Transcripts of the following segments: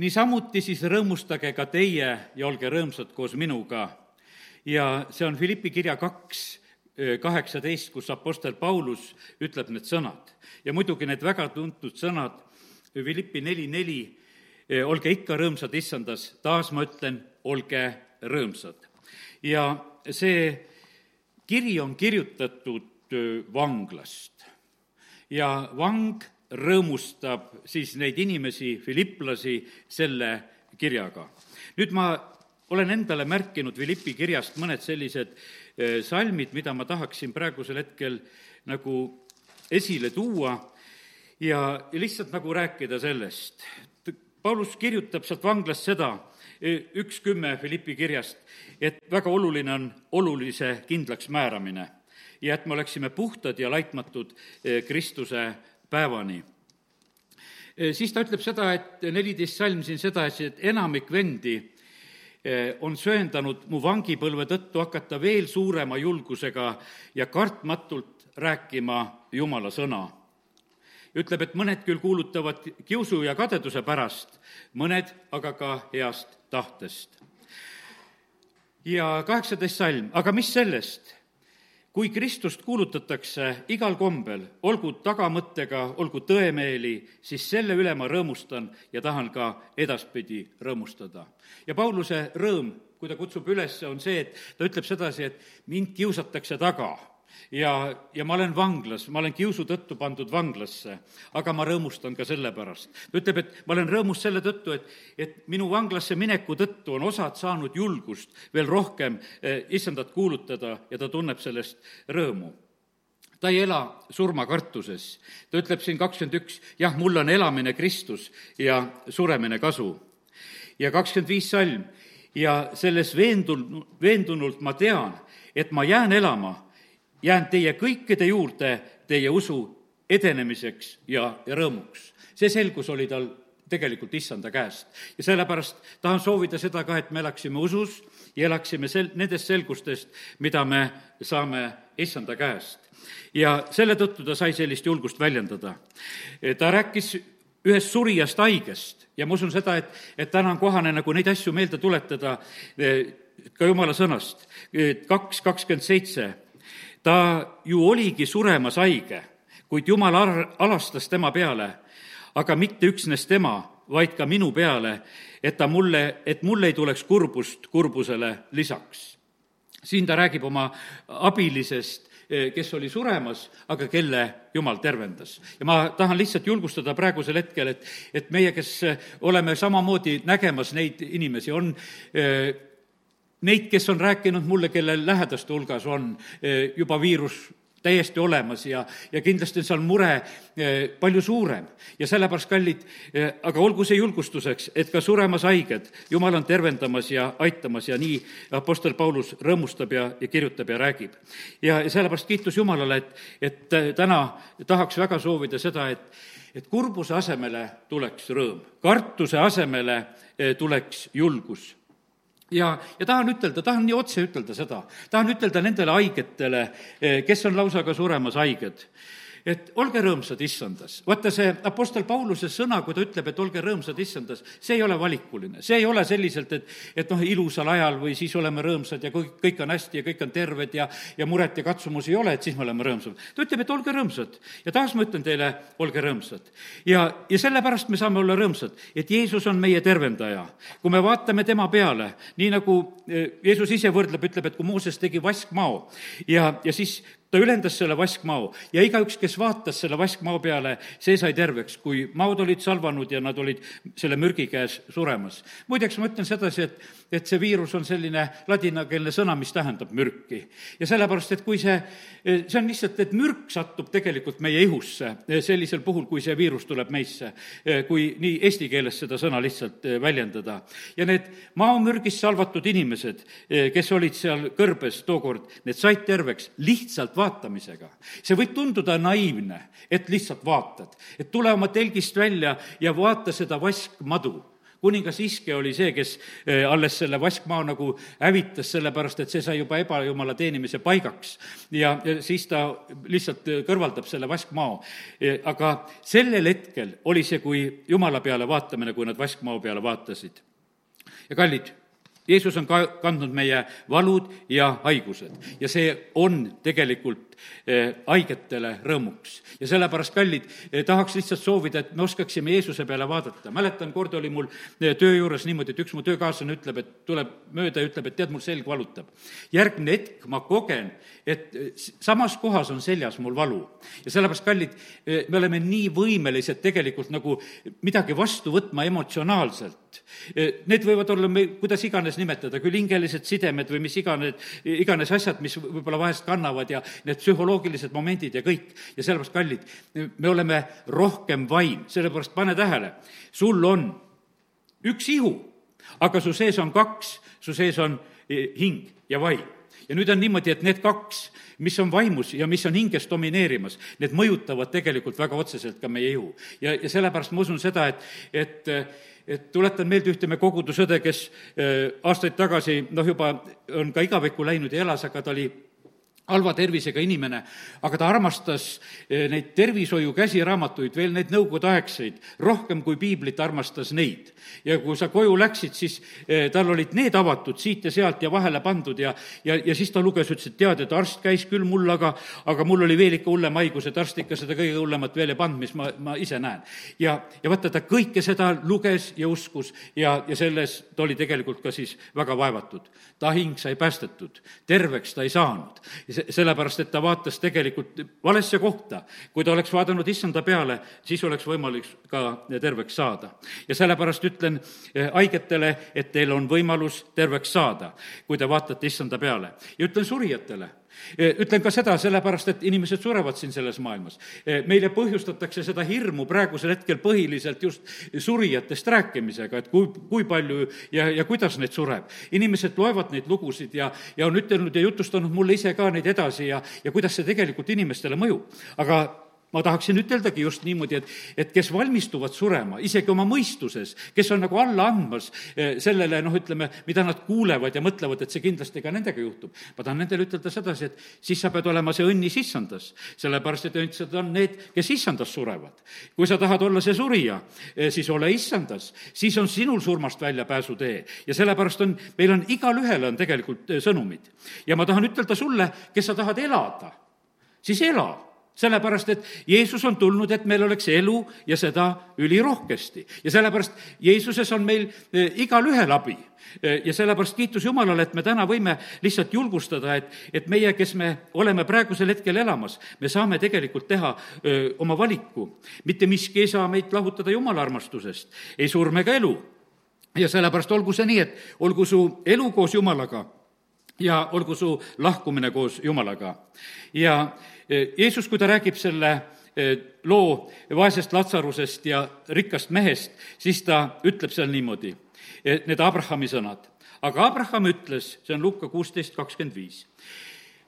niisamuti siis rõõmustage ka teie ja olge rõõmsad koos minuga. ja see on Philippi kirja kaks, kaheksateist, kus Apostel Paulus ütleb need sõnad. ja muidugi need väga tuntud sõnad, Philippi neli, neli, olge ikka rõõmsad issandas, taas ma ütlen, olge rõõmsad. ja see kiri on kirjutatud vanglast ja vang rõõmustab siis neid inimesi, filiplasi, selle kirjaga. nüüd ma olen endale märkinud Philippi kirjast mõned sellised salmid, mida ma tahaksin praegusel hetkel nagu esile tuua ja lihtsalt nagu rääkida sellest. Paulus kirjutab sealt vanglast seda, üks kümme Philippi kirjast, et väga oluline on olulise kindlaks määramine ja et me oleksime puhtad ja laitmatud Kristuse päevani. siis ta ütleb seda, et neliteist salm siin sedasi, et enamik vendi on söandanud mu vangipõlve tõttu hakata veel suurema julgusega ja kartmatult rääkima Jumala sõna. ütleb, et mõned küll kuulutavad kiusu ja kadeduse pärast, mõned aga ka heast tahtest. ja kaheksateist salm, aga mis sellest kui Kristust kuulutatakse igal kombel, olgu tagamõttega, olgu tõemeeli, siis selle üle ma rõõmustan ja tahan ka edaspidi rõõmustada. ja Pauluse rõõm, kui ta kutsub üles, on see, et ta ütleb sedasi, et mind kiusatakse taga ja, ja ma olen vanglas, ma olen kiusu tõttu pandud vanglasse, aga ma rõõmustan ka selle pärast. ta ütleb, et ma olen rõõmus selle tõttu, et, et minu vanglasse mineku tõttu on osad saanud julgust veel rohkem eh, issandat kuulutada ja ta tunneb sellest rõõmu ta ei ela surmakartuses. ta ütleb siin kakskümmend üks, jah, mul on elamine Kristus ja suremine kasu. ja kakskümmend viis salm, ja selles veendun-, veendunult ma tean, et ma jään elama jään teie kõikide juurde teie usu edenemiseks ja, ja rõõmuks. see selgus oli tal tegelikult issanda käest. ja sellepärast tahan soovida seda ka, et me elaksime usus ja elaksime sel-, nendest selgustest, mida me saame issanda käest. ja selle tõttu ta sai sellist julgust väljendada. ta rääkis ühest surijast haigest ja ma usun seda, et, et täna on kohane nagu neid asju meelde tuletada eh, ka jumala sõnast. kaks kakskümmend seitse ta ju oligi suremas haige, kuid jumal alastas tema peale, aga mitte üksnes tema, vaid ka minu peale, et ta mulle, et mul ei tuleks kurbust kurbusele lisaks. siin ta räägib oma abilisest, kes oli suremas, aga kelle jumal tervendas. ja ma tahan lihtsalt julgustada praegusel hetkel, et, et meie, kes oleme samamoodi nägemas neid inimesi, on eh, neid, kes on rääkinud mulle, kelle lähedaste hulgas on eh, juba viirus täiesti olemas ja, ja kindlasti on seal mure eh, palju suurem. ja sellepärast, kallid, eh, aga olgu see julgustuseks, et ka suremas haiged, Jumal on tervendamas ja aitamas ja nii Apostel Paulus rõõmustab ja, ja kirjutab ja räägib. ja, sellepärast kiitus Jumalale, et, et täna tahaks väga soovida seda, et et kurbuse asemele tuleks rõõm, kartuse asemele tuleks julgus ja, ja tahan ütelda, tahan nii otse ütelda seda, tahan ütelda nendele haigetele, eh, kes on lausa ka suremas haiged et olge rõõmsad issandas. vaata, see Apostel Pauluse sõna, kui ta ütleb, et olge rõõmsad issandas, see ei ole valikuline, see ei ole selliselt, et et noh, ilusal ajal või siis oleme rõõmsad ja kõik, kõik on hästi ja kõik on terved ja ja muret ja katsumusi ei ole, et siis me oleme rõõmsad. ta ütleb, et olge rõõmsad. ja taas ma ütlen teile, olge rõõmsad. ja, ja sellepärast me saame olla rõõmsad, et Jeesus on meie tervendaja. kui me vaatame tema peale, nii nagu eh, Jeesus ise võrdleb, ütleb, et kui Mooses tegi vaskmao ja, ja siis ta ülendas selle vaskmao ja igaüks, kes vaatas selle vaskmao peale, see sai terveks, kui maod olid salvanud ja nad olid selle mürgi käes suremas. muideks ma ütlen sedasi, et, et see viirus on selline ladinakeelne sõna, mis tähendab mürki. ja sellepärast, et kui see, see on lihtsalt, et mürk satub tegelikult meie ihusse sellisel puhul, kui see viirus tuleb meisse, kui nii eesti keeles seda sõna lihtsalt väljendada. ja need maomürgist salvatud inimesed, kes olid seal kõrbes tookord, need said terveks lihtsalt vaatamisega. see võib tunduda naiivne, et lihtsalt vaatad, et tule oma telgist välja ja vaata seda vaskmadu kuningas Iske oli see, kes eh, alles selle vaskmaa nagu hävitas, sellepärast et see sai juba ebajumala teenimise paigaks. ja, ja siis ta lihtsalt kõrvaldab selle vaskmao. Eh, aga sellel hetkel oli see kui jumala peale vaatamine, kui nad vaskmao peale vaatasid. ja kallid, Jeesus on ka kandnud meie valud ja haigused. Ja see on tegelikult haigetele rõõmuks. ja sellepärast, kallid, eh, tahaks lihtsalt soovida, et me oskaksime Jeesuse peale vaadata. mäletan, kord oli mul eh, töö juures niimoodi, et üks mu töökaaslane ütleb, et tuleb mööda ja ütleb, et tead, mul selg valutab. järgmine hetk ma kogen, et samas kohas on seljas mul valu. ja sellepärast, kallid, me oleme nii võimelised tegelikult nagu midagi vastu võtma emotsionaalselt. Need võivad olla, me kuidas iganes nimetada, küll hingelised sidemed või mis iganes, iganes asjad, mis võib-olla vahest kannavad ja need psühholoogilised momendid ja kõik. ja sellepärast, kallid, me oleme rohkem vaim, sellepärast pane tähele, sul on üks ihu, aga su sees on kaks, su sees on e, hing ja vaim ja nüüd on niimoodi, et need kaks, mis on vaimus ja mis on hinges domineerimas, need mõjutavad tegelikult väga otseselt ka meie ihu. ja, ja sellepärast ma usun seda, et, et et tuletan meelde ühte me kogudusõde, kes e, aastaid tagasi, noh, juba on ka igavikku läinud ja elas, aga ta oli halva tervisega inimene, aga ta armastas eh, neid tervishoiu käsiraamatuid, veel neid nõukogudeaegseid, rohkem kui piiblit armastas neid. ja kui sa koju läksid, siis eh, tal olid need avatud siit ja sealt ja vahele pandud ja, ja, ja siis ta luges, ütles, et tead, et arst käis küll mul, aga, aga mul oli veel ikka hullem haigus, et arst ikka seda kõige hullemat veel ei pannud, mis ma, ma ise näen. ja, ja vaata, ta kõike seda luges ja uskus ja, ja selles ta oli tegelikult ka siis väga vaevatud. ta hing sai päästetud, terveks ta ei saanud. ja sellepärast et ta vaatas tegelikult valesse kohta. kui ta oleks vaadanud issanda peale, siis oleks võimalik ka terveks saada. ja sellepärast ütlen eh, haigetele, et teil on võimalus terveks saada, kui te vaatate issanda peale. ja ütlen surijatele ütlen ka seda sellepärast, et inimesed surevad siin selles maailmas. Eh, meile põhjustatakse seda hirmu praegusel hetkel põhiliselt just surijatest rääkimisega, et kui, kui palju ja, ja kuidas neid sureb. inimesed loevad neid lugusid ja, ja on ütelnud ja jutustanud mulle ise ka neid edasi ja, ja kuidas see tegelikult inimestele mõjub. aga ma tahaksin üteldagi just niimoodi, et, et kes valmistuvad surema, isegi oma mõistuses, kes on nagu alla andmas eh, sellele, noh, ütleme, mida nad kuulevad ja mõtlevad, et see kindlasti ka nendega juhtub. ma tahan nendele ütelda sedasi, et siis sa pead olema see õnnis issandas, sellepärast et õndsad on need, kes issandas surevad. kui sa tahad olla see surija, eh, siis ole issandas, siis on sinul surmast väljapääsutee ja sellepärast on, meil on, igalühele on tegelikult eh, sõnumid. ja ma tahan ütelda sulle, kes sa tahad elada, siis ela sellepärast, et Jeesus on tulnud, et meil oleks elu ja seda ülirohkesti. ja sellepärast Jeesuses on meil eh, igalühel abi. Eh, ja sellepärast kiitus Jumalale, et me täna võime lihtsalt julgustada, et, et meie, kes me oleme praegusel hetkel elamas, me saame tegelikult teha öö, eh, oma valiku. mitte miski ei saa meid lahutada Jumala armastusest, ei surm ega elu. ja sellepärast olgu see nii, et olgu su elu koos Jumalaga ja olgu su lahkumine koos Jumalaga. ja Jeesus, kui ta räägib selle eh, loo vaesest Latsarusest ja rikkast mehest, siis ta ütleb seal niimoodi, eh, need Abrahami sõnad. aga Abraham ütles, see on Luka kuusteist kakskümmend viis,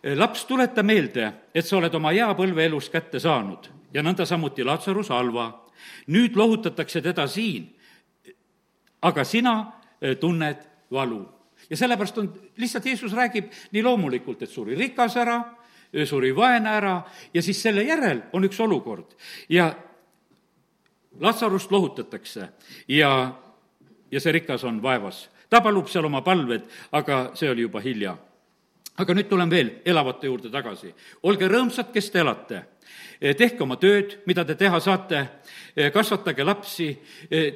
eh, laps, tuleta meelde, et sa oled oma hea põlve elus kätte saanud ja nõnda samuti Latsarus halva. nüüd lohutatakse teda siin, aga sina tunned valu. ja sellepärast on, lihtsalt Jeesus räägib nii loomulikult, et suri rikas ära suri vaene ära ja siis selle järel on üks olukord ja Latsarust lohutatakse ja, ja see rikas on vaevas. ta palub seal oma palved, aga see oli juba hilja. aga nüüd tulen veel elavate juurde tagasi. olge rõõmsad, kes te elate tehke oma tööd, mida te teha saate, kasvatage lapsi,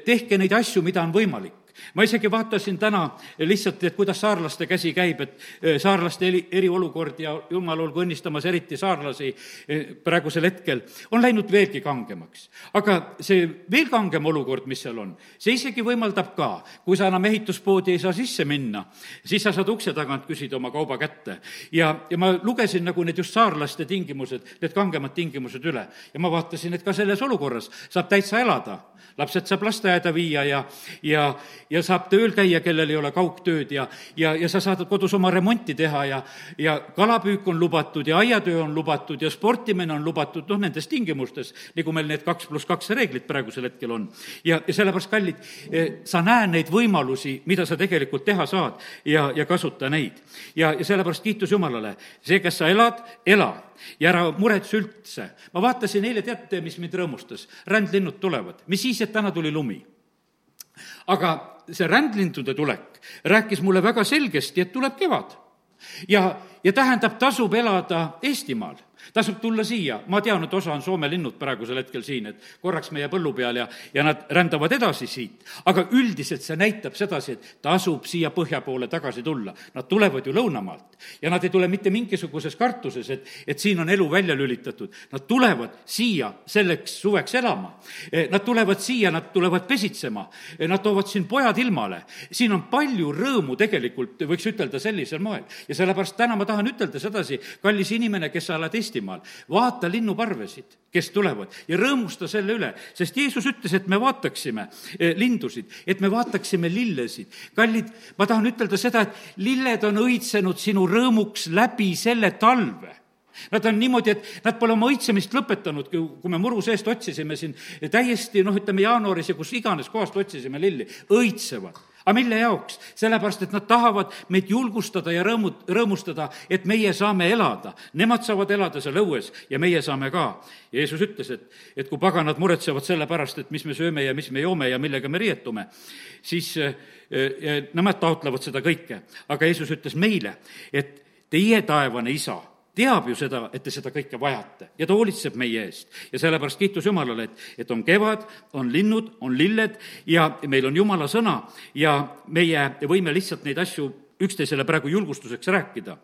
tehke neid asju, mida on võimalik ma isegi vaatasin täna lihtsalt, et kuidas saarlaste käsi käib, et eh, saarlaste eri, eriolukord ja jumal olgu õnnistamas eriti saarlasi eh, praegusel hetkel, on läinud veelgi kangemaks. aga see veel kangem olukord, mis seal on, see isegi võimaldab ka, kui sa enam ehituspoodi ei saa sisse minna, siis sa saad ukse tagant küsida oma kauba kätte. ja, ja ma lugesin nagu need just saarlaste tingimused, need kangemad tingimused üle ja ma vaatasin, et ka selles olukorras saab täitsa elada lapsed saab lasteaeda viia ja, ja, ja saab tööl käia, kellel ei ole kaugtööd ja, ja, ja sa saad kodus oma remonti teha ja, ja kalapüük on lubatud ja aiatöö on lubatud ja sportimine on lubatud, noh, nendes tingimustes, nagu meil need kaks pluss kaks reeglit praegusel hetkel on. ja, ja sellepärast, kallid, eh, sa näed neid võimalusi, mida sa tegelikult teha saad ja, ja kasuta neid. ja, ja sellepärast kiitus Jumalale, see, kes sa elad, ela ja ära muretse üldse. ma vaatasin eile, teate, mis mind rõõmustas? rändlinnud tulevad, mis siis, et täna tuli lumi aga see rändlindude tulek rääkis mulle väga selgesti, et tuleb kevad. ja, ja tähendab, tasub elada Eestimaal tasub tulla siia, ma tean, et osa on Soome linnud praegusel hetkel siin, et korraks meie põllu peal ja, ja nad rändavad edasi siit. aga üldiselt see näitab sedasi, et tasub siia põhja poole tagasi tulla. Nad tulevad ju lõunamaalt ja nad ei tule mitte mingisuguses kartuses, et, et siin on elu välja lülitatud. Nad tulevad siia selleks suveks elama. Eh, nad tulevad siia, nad tulevad pesitsema, eh, nad toovad siin pojad ilmale. siin on palju rõõmu tegelikult, võiks ütelda sellisel moel. ja sellepärast täna ma tahan ütelda sedasi, kallis inimene, kes sa oled Eestimaal, Eestimaal, vaata linnuparvesid, kes tulevad ja rõõmusta selle üle, sest Jeesus ütles, et me vaataksime eh, lindusid, et me vaataksime lillesid. kallid, ma tahan ütelda seda, et lilled on õitsenud sinu rõõmuks läbi selle talve. Nad on niimoodi, et nad pole oma õitsemist lõpetanud, kui me muru seest otsisime siin täiesti noh, ütleme jaanuaris ja kus iganes kohast otsisime lilli, õitsevad aga mille jaoks? sellepärast, et nad tahavad meid julgustada ja rõõmu, rõõmustada, et meie saame elada. Nemad saavad elada seal õues ja meie saame ka. Jeesus ütles, et, et kui paganad muretsevad selle pärast, et mis me sööme ja mis me joome ja millega me riietume, siis äh, nemad taotlevad seda kõike. aga Jeesus ütles meile, et teie taevane isa teab ju seda, et te seda kõike vajate ja ta hoolitseb meie eest. ja sellepärast kiitus Jumalale, et, et on kevad, on linnud, on lilled ja meil on Jumala sõna ja meie võime lihtsalt neid asju üksteisele praegu julgustuseks rääkida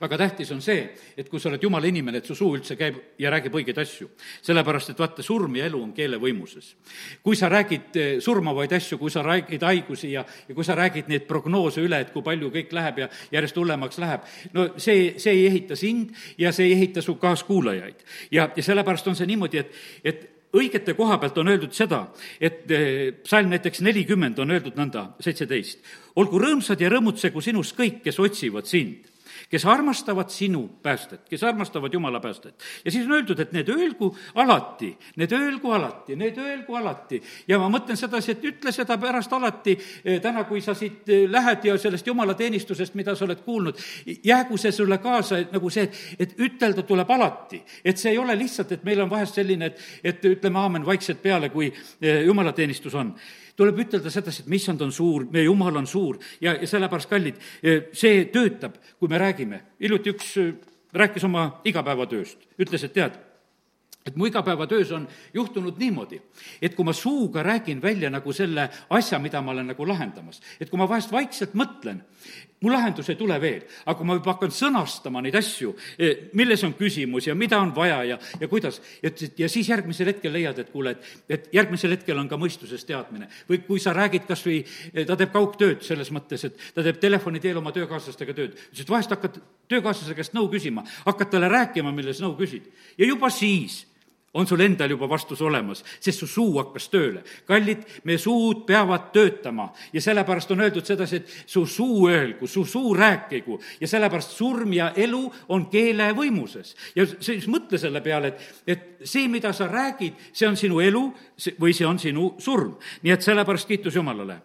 väga tähtis on see, et kui sa oled jumala inimene, et su suu üldse käib ja räägib õigeid asju. sellepärast, et vaata, surm ja elu on keele võimuses. kui sa räägid eh, surmavaid asju, kui sa räägid haigusi ja, ja kui sa räägid neid prognoose üle, et kui palju kõik läheb ja järjest hullemaks läheb, no see, see ei ehita sind ja see ei ehita su kaaskuulajaid. ja, ja sellepärast on see niimoodi, et, et õigete koha pealt on öeldud seda, et eh, psalm näiteks nelikümmend on öeldud nõnda, seitseteist. olgu rõõmsad ja rõõmutsegu sinust kõik, kes otsivad sind kes armastavad sinu päästet, kes armastavad Jumala päästet. ja siis on öeldud, et need öelgu alati, need öelgu alati, need öelgu alati. ja ma mõtlen sedasi, et ütle seda pärast alati, eh, täna, kui sa siit eh, lähed ja sellest jumalateenistusest, mida sa oled kuulnud, jäägu see sulle kaasa, et nagu see, et, et ütelda tuleb alati. et see ei ole lihtsalt, et meil on vahest selline, et, et ütleme aamen vaikselt peale, kui eh, jumalateenistus on tuleb ütelda sedasi, et mis on, ta on suur, meie jumal on suur ja, ja sellepärast, kallid, see töötab, kui me räägime. hiljuti üks rääkis oma igapäevatööst, ütles, et tead et mu igapäevatöös on juhtunud niimoodi, et kui ma suuga räägin välja nagu selle asja, mida ma olen nagu lahendamas, et kui ma vahest vaikselt mõtlen, mu lahendus ei tule veel, aga kui ma juba hakkan sõnastama neid asju, eh, milles on küsimus ja mida on vaja ja, ja kuidas, et, ja siis järgmisel hetkel leiad, et kuule, et, et järgmisel hetkel on ka mõistuses teadmine. või kui sa räägid kas või, eh, ta teeb kaugtööd selles mõttes, et ta teeb telefoni teel oma töökaaslastega tööd, et vahest hakkad töökaaslase käest nõu küsima, hakkad talle rääkima, milles nõu küsid. ja juba siis on sul endal juba vastus olemas, sest su suu hakkas tööle. kallid, meie suud peavad töötama ja sellepärast on öeldud sedasi, et su suu öelgu, su suu rääkigu ja sellepärast surm ja elu on keele võimuses. ja siis mõtle selle peale, et, et see, mida sa räägid, see on sinu elu või see on sinu surm. nii et sellepärast kiitus Jumalale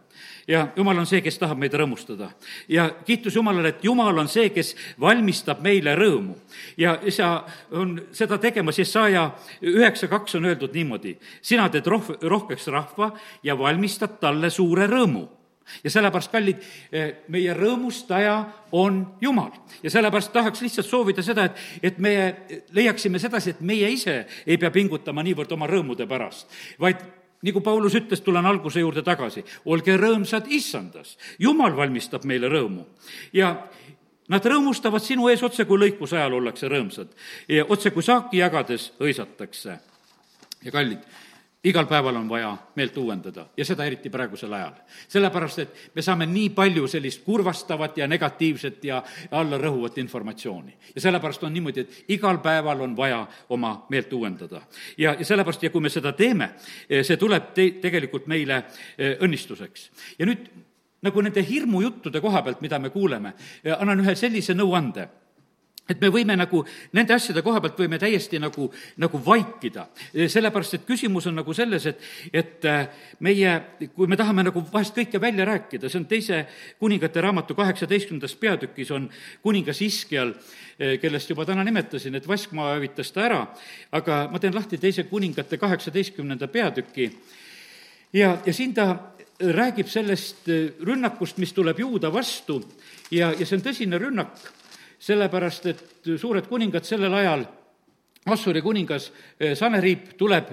ja Jumal on see, kes tahab meid rõõmustada. ja kiitus Jumalale, et Jumal on see, kes valmistab meile rõõmu. ja isa on seda tegemas, Jesaja üheksa kaks on öeldud niimoodi, sina teed roh-, rohkeks rahva ja valmistad talle suure rõõmu ja sellepärast, kallid, eh, meie rõõmustaja on Jumal. ja sellepärast tahaks lihtsalt soovida seda, et, et me leiaksime sedasi, et meie ise ei pea pingutama niivõrd oma rõõmude pärast, vaid nagu Paulus ütles, tulen alguse juurde tagasi, olge rõõmsad issandas, jumal valmistab meile rõõmu. Ja Nad rõõmustavad sinu ees otse, kui lõikuse ajal ollakse rõõmsad. Otse, kui saaki jagades hõisatakse. ja kallid, igal päeval on vaja meelt uuendada ja seda eriti praegusel ajal. sellepärast, et me saame nii palju sellist kurvastavat ja negatiivset ja allarõhuvat informatsiooni. ja sellepärast on niimoodi, et igal päeval on vaja oma meelt uuendada. ja, ja sellepärast, ja kui me seda teeme, see tuleb te-, tegelikult meile eh, õnnistuseks. ja nüüd nagu nende hirmujuttude koha pealt, mida me kuuleme, annan ühe sellise nõuande et me võime nagu nende asjade koha pealt võime täiesti nagu, nagu vaikida. sellepärast, et küsimus on nagu selles, et, et äh, meie, kui me tahame nagu vahest kõike välja rääkida, see on teise kuningate raamatu kaheksateistkümnendas peatükis on kuningas Iskial, äh, kellest juba täna nimetasin, et Vaskmaa hävitas ta ära, aga ma teen lahti teise kuningate kaheksateistkümnenda peatüki. Ja, ja siin ta räägib sellest äh, rünnakust, mis tuleb juuda vastu. Ja, ja see on tõsine rünnak sellepärast et suured kuningad sellel ajal, Assuri kuningas eh, Saneriip tuleb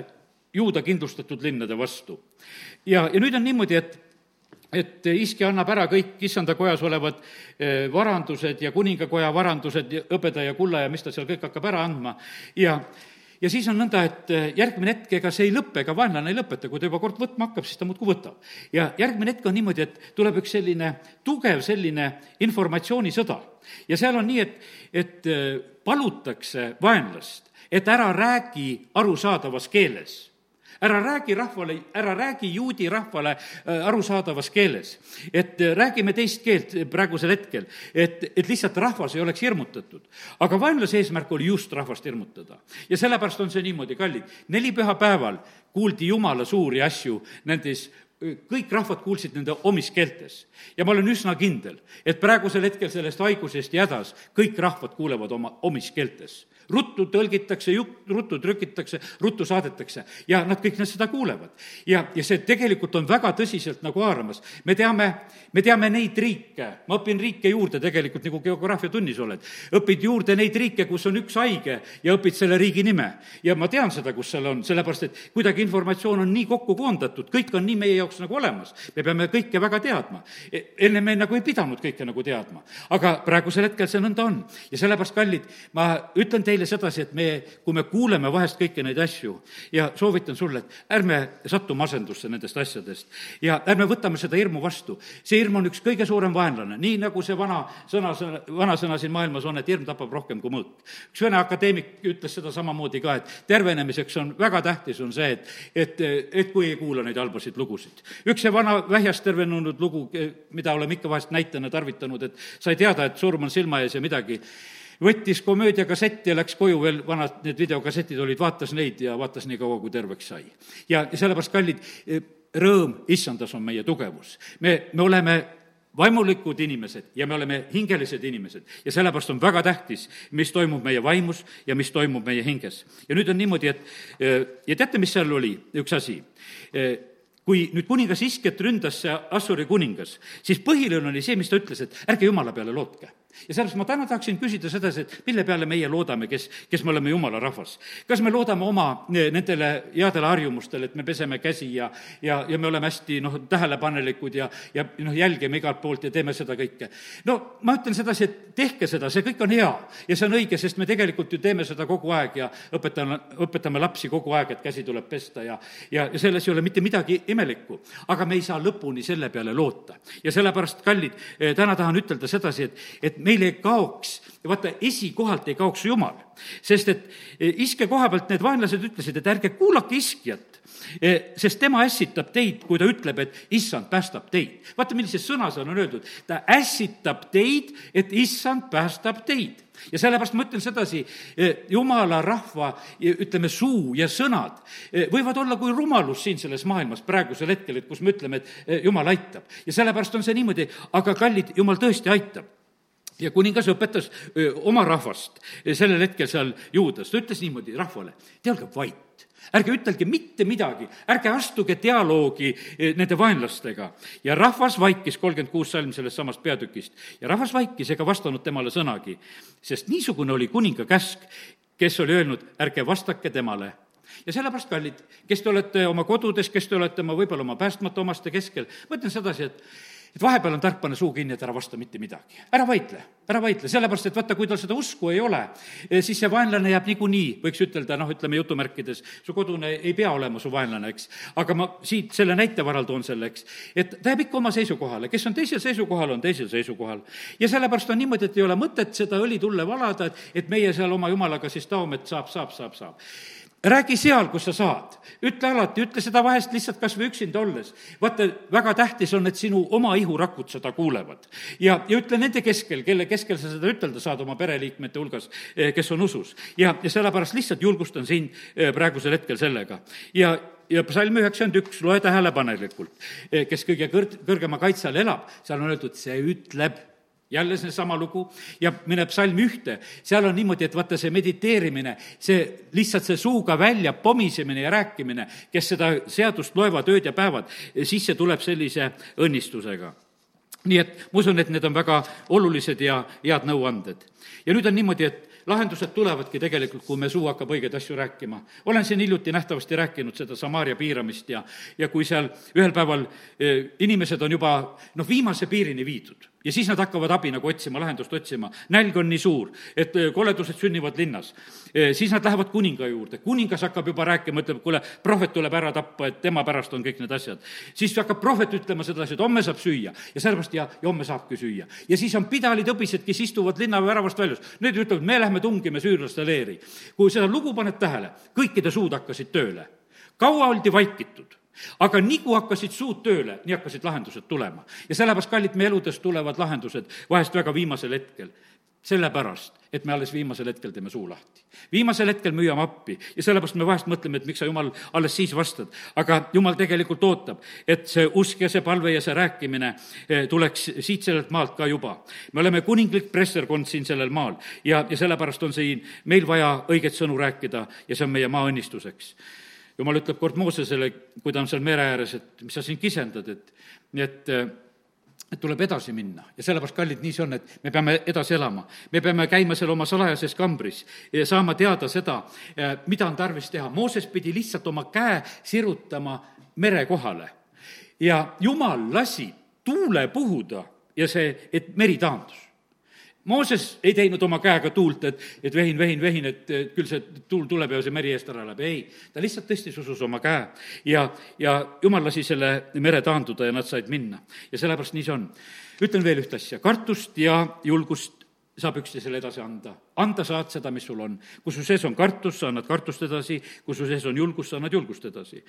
juuda kindlustatud linnade vastu. ja, ja nüüd on niimoodi, et et iski annab ära kõik issanda kojas olevad eh, varandused ja kuningakoja varandused, hõbeda ja kulla ja mis ta seal kõik hakkab ära andma ja ja siis on nõnda, et eh, järgmine hetk, ega see ei lõpe, ega vaenlane ei lõpeta, kui ta juba kord võtma hakkab, siis ta muudkui võtab. ja järgmine hetk on niimoodi, et tuleb üks selline tugev selline informatsioonisõda. Ja seal on nii, et, et eh, palutakse vaenlast, et ära räägi arusaadavas keeles ära räägi rahvale, ära räägi juudi rahvale äh, arusaadavas keeles. et äh, räägime teist keelt praegusel hetkel, et, et lihtsalt rahvas ei oleks hirmutatud. aga vaenlase eesmärk oli just rahvast hirmutada. ja sellepärast on see niimoodi, kallid, neli pühapäeval kuuldi Jumala suuri asju nendes kõik rahvad kuulsid nende omis keeltes. ja ma olen üsna kindel, et praegusel hetkel sellest haigusest ja hädas kõik rahvad kuulevad oma omis keeltes ruttu tõlgitakse, ruttu trükitakse, ruttu saadetakse ja nad kõik nad seda kuulevad. ja, ja see tegelikult on väga tõsiselt nagu haaramas. me teame, me teame neid riike, ma õpin riike juurde tegelikult, nagu geograafiatunnis oled, õpid juurde neid riike, kus on üks haige ja õpid selle riigi nime. ja ma tean seda, kus seal on, sellepärast et kuidagi informatsioon on nii kokku koondatud, kõik on nii meie jaoks nagu olemas. me peame kõike väga teadma. E, enne me nagu ei pidanud kõike nagu teadma. aga praegusel hetkel see nõnda on ja sellepärast, kallid, ma ütlen teile, teile sedasi, et me, kui me kuuleme vahest kõiki neid asju ja soovitan sulle, et ärme satu masendusse nendest asjadest ja ärme võtame seda hirmu vastu. see hirm on üks kõige suurem vaenlane, nii nagu see vana sõna, vanasõna siin maailmas on, et hirm tapab rohkem kui mõõk. üks vene akadeemik ütles seda samamoodi ka, et tervenemiseks on väga tähtis, on see, et, et, et kui ei kuula neid halbasid lugusid. üks see vana vähjast tervenenud lugu, mida oleme ikka vahest näitena tarvitanud, et sai teada, et surm on silma ees ja midagi võttis komöödiakassett ja läks koju veel, vanad need videokassetid olid, vaatas neid ja vaatas nii kaua, kui terveks sai. ja, ja sellepärast, kallid, eh, rõõm issandas on meie tugevus. me, me oleme vaimulikud inimesed ja me oleme hingelised inimesed ja sellepärast on väga tähtis, mis toimub meie vaimus ja mis toimub meie hinges. ja nüüd on niimoodi, et eh, ja teate, mis seal oli, üks asi? Eh, kui nüüd kuningas Isket ründas see Assuri kuningas, siis põhiline oli see, mis ta ütles, et ärge jumala peale lootke ja sellepärast ma täna tahaksin küsida sedasi, et mille peale meie loodame, kes, kes me oleme jumala rahvas. kas me loodame oma nendele headele harjumustele, et me peseme käsi ja, ja, ja me oleme hästi noh, tähelepanelikud ja, ja noh, jälgime igalt poolt ja teeme seda kõike. no ma ütlen sedasi, et tehke seda, see kõik on hea ja see on õige, sest me tegelikult ju teeme seda kogu aeg ja õpetame, õpetame lapsi kogu aeg, et käsi tuleb pesta ja, ja, ja selles ei ole mitte midagi imelikku. aga me ei saa lõpuni selle peale loota. ja sellepärast, kallid, täna tahan ütelda sedasi, et, et meil ei kaoks, vaata, esikohalt ei kaoks Jumal. sest et e, iske koha pealt need vaenlased ütlesid, et ärge kuulake iskjat, e, sest tema ässitab teid, kui ta ütleb, et issand päästab teid. vaata, millises sõnas on öeldud, ta ässitab teid, et issand päästab teid ja sellepärast ma ütlen sedasi, e, jumala rahva, ütleme, suu ja sõnad võivad olla kui rumalus siin selles maailmas praegusel hetkel, et kus me ütleme, et jumal aitab. ja sellepärast on see niimoodi, aga kallid, jumal tõesti aitab ja kuningas õpetas öö, oma rahvast sellel hetkel seal juudas, ta ütles niimoodi rahvale, te olge vait. Ärge ütelge mitte midagi, ärge astuge dialoogi nende vaenlastega. ja rahvas vaikis, kolmkümmend kuus salm sellest samast peatükist, ja rahvas vaikis ega vastanud temale sõnagi, sest niisugune oli kuninga käsk, kes oli öelnud, ärge vastake temale. Ja sellepärast, kallid, kes te olete oma kodudes, kes te olete oma, võib-olla oma päästmata omaste keskel, ma ütlen sedasi, et et vahepeal on tark panna suu kinni, et ära vasta mitte midagi. ära vaidle, ära vaidle, sellepärast et vaata, kui tal seda usku ei ole, siis see vaenlane jääb niikuinii, võiks ütelda, noh, ütleme jutumärkides, su kodune ei pea olema su vaenlane, eks. aga ma siit selle näite varal toon selle, eks, et ta jääb ikka oma seisukohale, kes on teisel seisukohal, on teisel seisukohal. ja sellepärast on niimoodi, et ei ole mõtet seda õlitulle valada, et, et meie seal oma jumalaga siis taome, et saab, saab, saab, saab räägi seal, kus sa saad. ütle alati, ütle seda vahest lihtsalt kas või üksinda olles. vaata, väga tähtis on, et sinu oma ihurakud seda kuulevad. ja, ja ütle nende keskel, kelle keskel sa seda ütelda saad oma pereliikmete hulgas, eh, kes on usus. ja, ja sellepärast lihtsalt julgustan sind eh, praegusel hetkel sellega. ja, ja psalm üheksakümmend üks, loe tähelepanelikult. Eh, kes kõige kõr-, kõrgema kaitse all elab, seal on öeldud, see ütleb jälle seesama lugu ja mine psalm ühte, seal on niimoodi, et vaata see mediteerimine, see lihtsalt see suuga välja pomisemine ja rääkimine, kes seda seadust loevad ööd ja päevad, siis see tuleb sellise õnnistusega nii et ma usun, et need on väga olulised ja head nõuanded. ja nüüd on niimoodi, et lahendused tulevadki tegelikult, kui me suu hakkab õigeid asju rääkima. olen siin hiljuti nähtavasti rääkinud seda Samaaria piiramist ja, ja kui seal ühel päeval eh, inimesed on juba noh, viimase piirini viidud ja siis nad hakkavad abi nagu otsima, lahendust otsima. nälg on nii suur, et eh, koledused sünnivad linnas. Eh, siis nad lähevad kuninga juurde, kuningas hakkab juba rääkima, ütleb, kuule, prohvet tuleb ära tappa, et tema pärast on kõik need asjad. siis hakkab prohvet ütlema sedasi, et homme saab süüa ja sellepärast ja, ja homme saabki süüa. ja siis on pidalid õbised, kes istuvad linna väravast väljas, need ütlevad, me lähme tungime süürlaste leeri. kui seda lugu paned tähele, kõikide suud hakkasid tööle. kaua oldi vaikitud aga nii kui hakkasid suud tööle, nii hakkasid lahendused tulema. ja sellepärast, kallid, meie eludes tulevad lahendused vahest väga viimasel hetkel. sellepärast, et me alles viimasel hetkel teeme suu lahti. viimasel hetkel müüame appi ja sellepärast me vahest mõtleme, et miks sa, Jumal, alles siis vastad. aga Jumal tegelikult ootab, et see usk ja see palve ja see rääkimine eh, tuleks siit sellelt maalt ka juba. me oleme kuninglik presserkond siin sellel maal ja, ja sellepärast on siin meil vaja õiget sõnu rääkida ja see on meie maa õnnistuseks jumal ütleb kord Moosesele, kui ta on seal mere ääres, et mis sa siin kisendad, et, et et tuleb edasi minna ja sellepärast, kallid, nii see on, et me peame edasi elama. me peame käima seal oma salajases kambris ja saama teada seda, mida on tarvis teha. Mooses pidi lihtsalt oma käe sirutama mere kohale ja jumal lasi tuule puhuda ja see, et meri taandus Mooses ei teinud oma käega tuult, et, et vehin, vehin, vehin, et küll see tuul tuleb ja see meri eest ära läheb, ei. ta lihtsalt tõstis usus oma käe ja, ja jumal lasi selle mere taanduda ja nad said minna. ja sellepärast nii see on. ütlen veel ühte asja, kartust ja julgust saab üksteisele edasi anda. anda saad seda, mis sul on. kui su sees on kartus, sa annad kartust edasi, kui su sees on julgus, sa annad julgust edasi.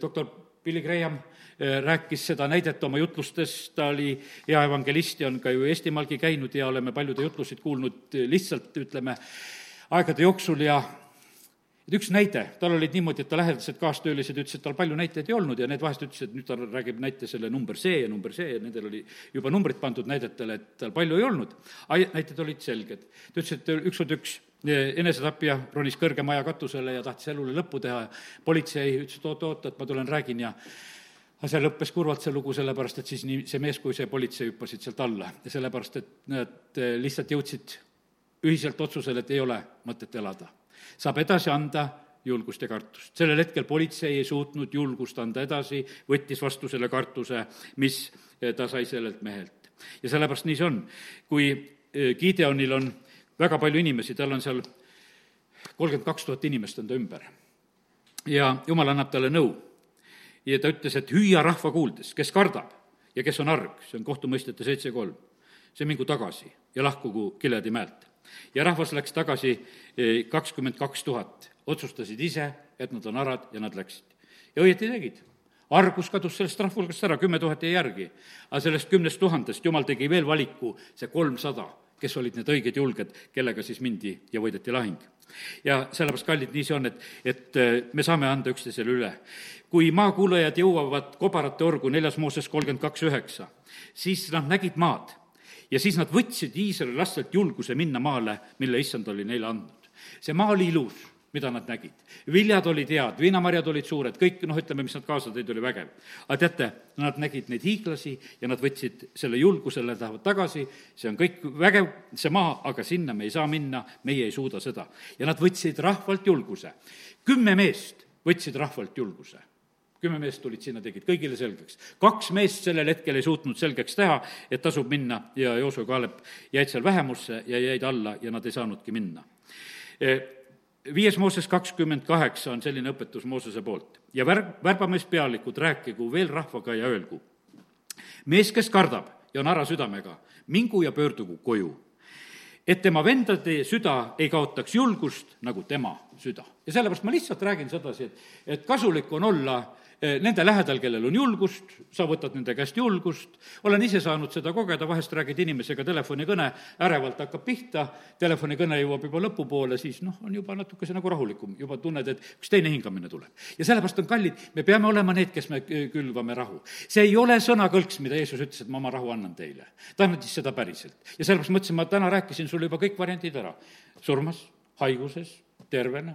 doktor Billy Graham rääkis seda näidet oma jutlustes, ta oli hea evangelist ja on ka ju Eestimaalgi käinud ja oleme paljude jutlusid kuulnud lihtsalt, ütleme, aegade jooksul ja et üks näide, tal olid niimoodi, et ta lähedased kaastöölised ütlesid, et tal palju näiteid ei olnud ja need vahest ütlesid, et nüüd ta räägib näite selle number see ja number see ja nendel oli juba numbrid pandud näidetele, et tal palju ei olnud. näited olid selged. ta ütles, et ükskord üks enesetapja ronis kõrge maja katusele ja tahtis elule lõppu teha ja politsei ütles, et oot-oot, et ma tulen räägin ja aga see lõppes kurvalt, see lugu, sellepärast et siis nii see mees kui see politsei hüppasid sealt alla ja sellepärast, et nad lihtsalt jõudsid ühiselt otsusele, et ei ole mõtet elada saab edasi anda julgust ja kartust. sellel hetkel politsei ei suutnud julgust anda edasi, võttis vastu selle kartuse, mis ta sai sellelt mehelt. ja sellepärast nii see on. kui e, Gideonil on väga palju inimesi, tal on seal kolmkümmend kaks tuhat inimest on ta ümber. ja jumal annab talle nõu. ja ta ütles, et hüüa rahva kuuldes, kes kardab ja kes on arg, see on kohtumõistjate seitse kolm, see mingu tagasi ja lahkugu Kiledi mäelt ja rahvas läks tagasi eh, kakskümmend kaks tuhat, otsustasid ise, et nad on arad ja nad läksid. ja õieti tegid. argus kadus sellest rahvahulgast ära, kümme tuhat jäi järgi. aga sellest kümnest tuhandest jumal tegi veel valiku, see kolmsada, kes olid need õiged julged, kellega siis mindi ja võideti lahing. ja sellepärast, kallid, nii see on, et, et eh, me saame anda üksteisele üle. kui maakuulajad jõuavad kobarate orgu, neljas Mooses kolmkümmend kaks üheksa, siis nad nägid maad ja siis nad võtsid Iisraeli lastelt julguse minna maale, mille issand oli neile andnud. see maa oli ilus, mida nad nägid. viljad olid head, viinamarjad olid suured, kõik noh, ütleme, mis nad kaasa tõid, oli vägev. aga teate, nad nägid neid hiiglasi ja nad võtsid selle julguse, lähevad tagasi, see on kõik vägev, see maa, aga sinna me ei saa minna, meie ei suuda seda. ja nad võtsid rahvalt julguse. kümme meest võtsid rahvalt julguse kümme meest tulid sinna, tegid kõigile selgeks. kaks meest sellel hetkel ei suutnud selgeks teha, et tasub minna ja Jooso Kaalep jäid seal vähemusse ja jäid alla ja nad ei saanudki minna viies Mooses kakskümmend kaheksa on selline õpetus Moosese poolt. ja värb, värbamispealikud rääkigu veel rahvaga ja öelgu, mees, kes kardab ja on ara südamega, mingu ja pöördugu koju. et tema vendade süda ei kaotaks julgust, nagu tema süda. ja sellepärast ma lihtsalt räägin sedasi, et, et kasulik on olla nende lähedal, kellel on julgust, sa võtad nende käest julgust, olen ise saanud seda kogeda, vahest räägid inimesega telefonikõne, ärevalt hakkab pihta, telefonikõne jõuab juba lõpupoole, siis noh, on juba natukese nagu rahulikum, juba tunned, et üks teine hingamine tuleb. ja sellepärast on kallid, me peame olema need, kes me külvame rahu. see ei ole sõnakõlks, mida Jeesus ütles, et ma oma rahu annan teile. ta andis seda päriselt. ja sellepärast mõtlesin, ma täna rääkisin sulle juba kõik variandid ära. surmas, haiguses, tervena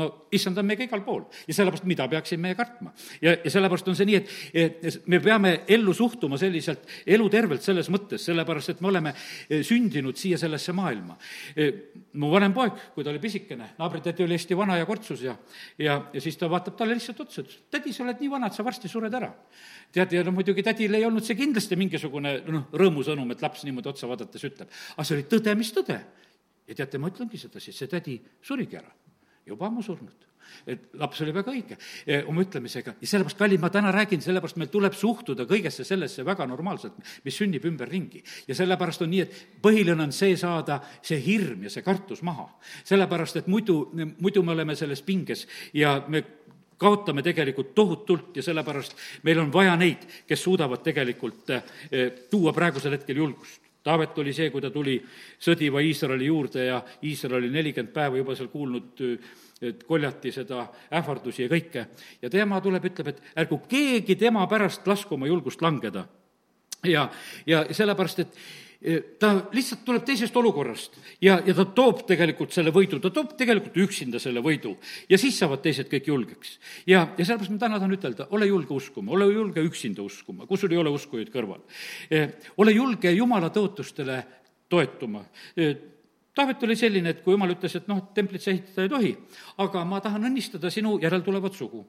no issand on meiega igal pool ja sellepärast, mida peaksime kartma. ja, ja sellepärast on see nii, et, et me peame ellu suhtuma selliselt elutervelt selles mõttes, sellepärast et me oleme eh, sündinud siia sellesse maailma. Eh, mu vanem poeg, kui ta oli pisikene, naabritädi oli hästi vana ja kortsus ja, ja, ja siis ta vaatab talle lihtsalt otsa, ütles, tädi, sa oled nii vana, et sa varsti sured ära. tead, ja no muidugi tädil ei olnud see kindlasti mingisugune noh, rõõmusõnum, et laps niimoodi otsa vaadates ütleb, aga see oli tõde, mis tõde. ja teate, ma ütlengi sedasi, see tädi surigi ära juba ammu surnud. et laps oli väga õige oma ütlemisega ja sellepärast, kallid, ma täna räägin, sellepärast meil tuleb suhtuda kõigesse sellesse väga normaalselt, mis sünnib ümberringi. ja sellepärast on nii, et põhiline on see saada, see hirm ja see kartus maha. sellepärast, et muidu, muidu me oleme selles pinges ja me kaotame tegelikult tohutult ja sellepärast meil on vaja neid, kes suudavad tegelikult eh, tuua praegusel hetkel julgust. Taavet oli see, kui ta tuli sõdiva Iisraeli juurde ja Iisrael oli nelikümmend päeva juba seal kuulnud et koljati seda ähvardusi ja kõike. ja tema tuleb, ütleb, et ärgu keegi tema pärast lasku oma julgust langeda. ja, ja sellepärast, et ta lihtsalt tuleb teisest olukorrast ja, ja ta toob tegelikult selle võidu, ta toob tegelikult üksinda selle võidu ja siis saavad teised kõik julgeks. ja, ja sellepärast ma täna tahan ütelda, ole julge uskuma, ole julge üksinda uskuma, kui sul ei ole uskujaid kõrval. ole julge Jumala tõotustele toetuma. Taavet oli selline, et kui jumal ütles, et noh, templit sa ehitada ei tohi, aga ma tahan õnnistada sinu järeltulevat sugu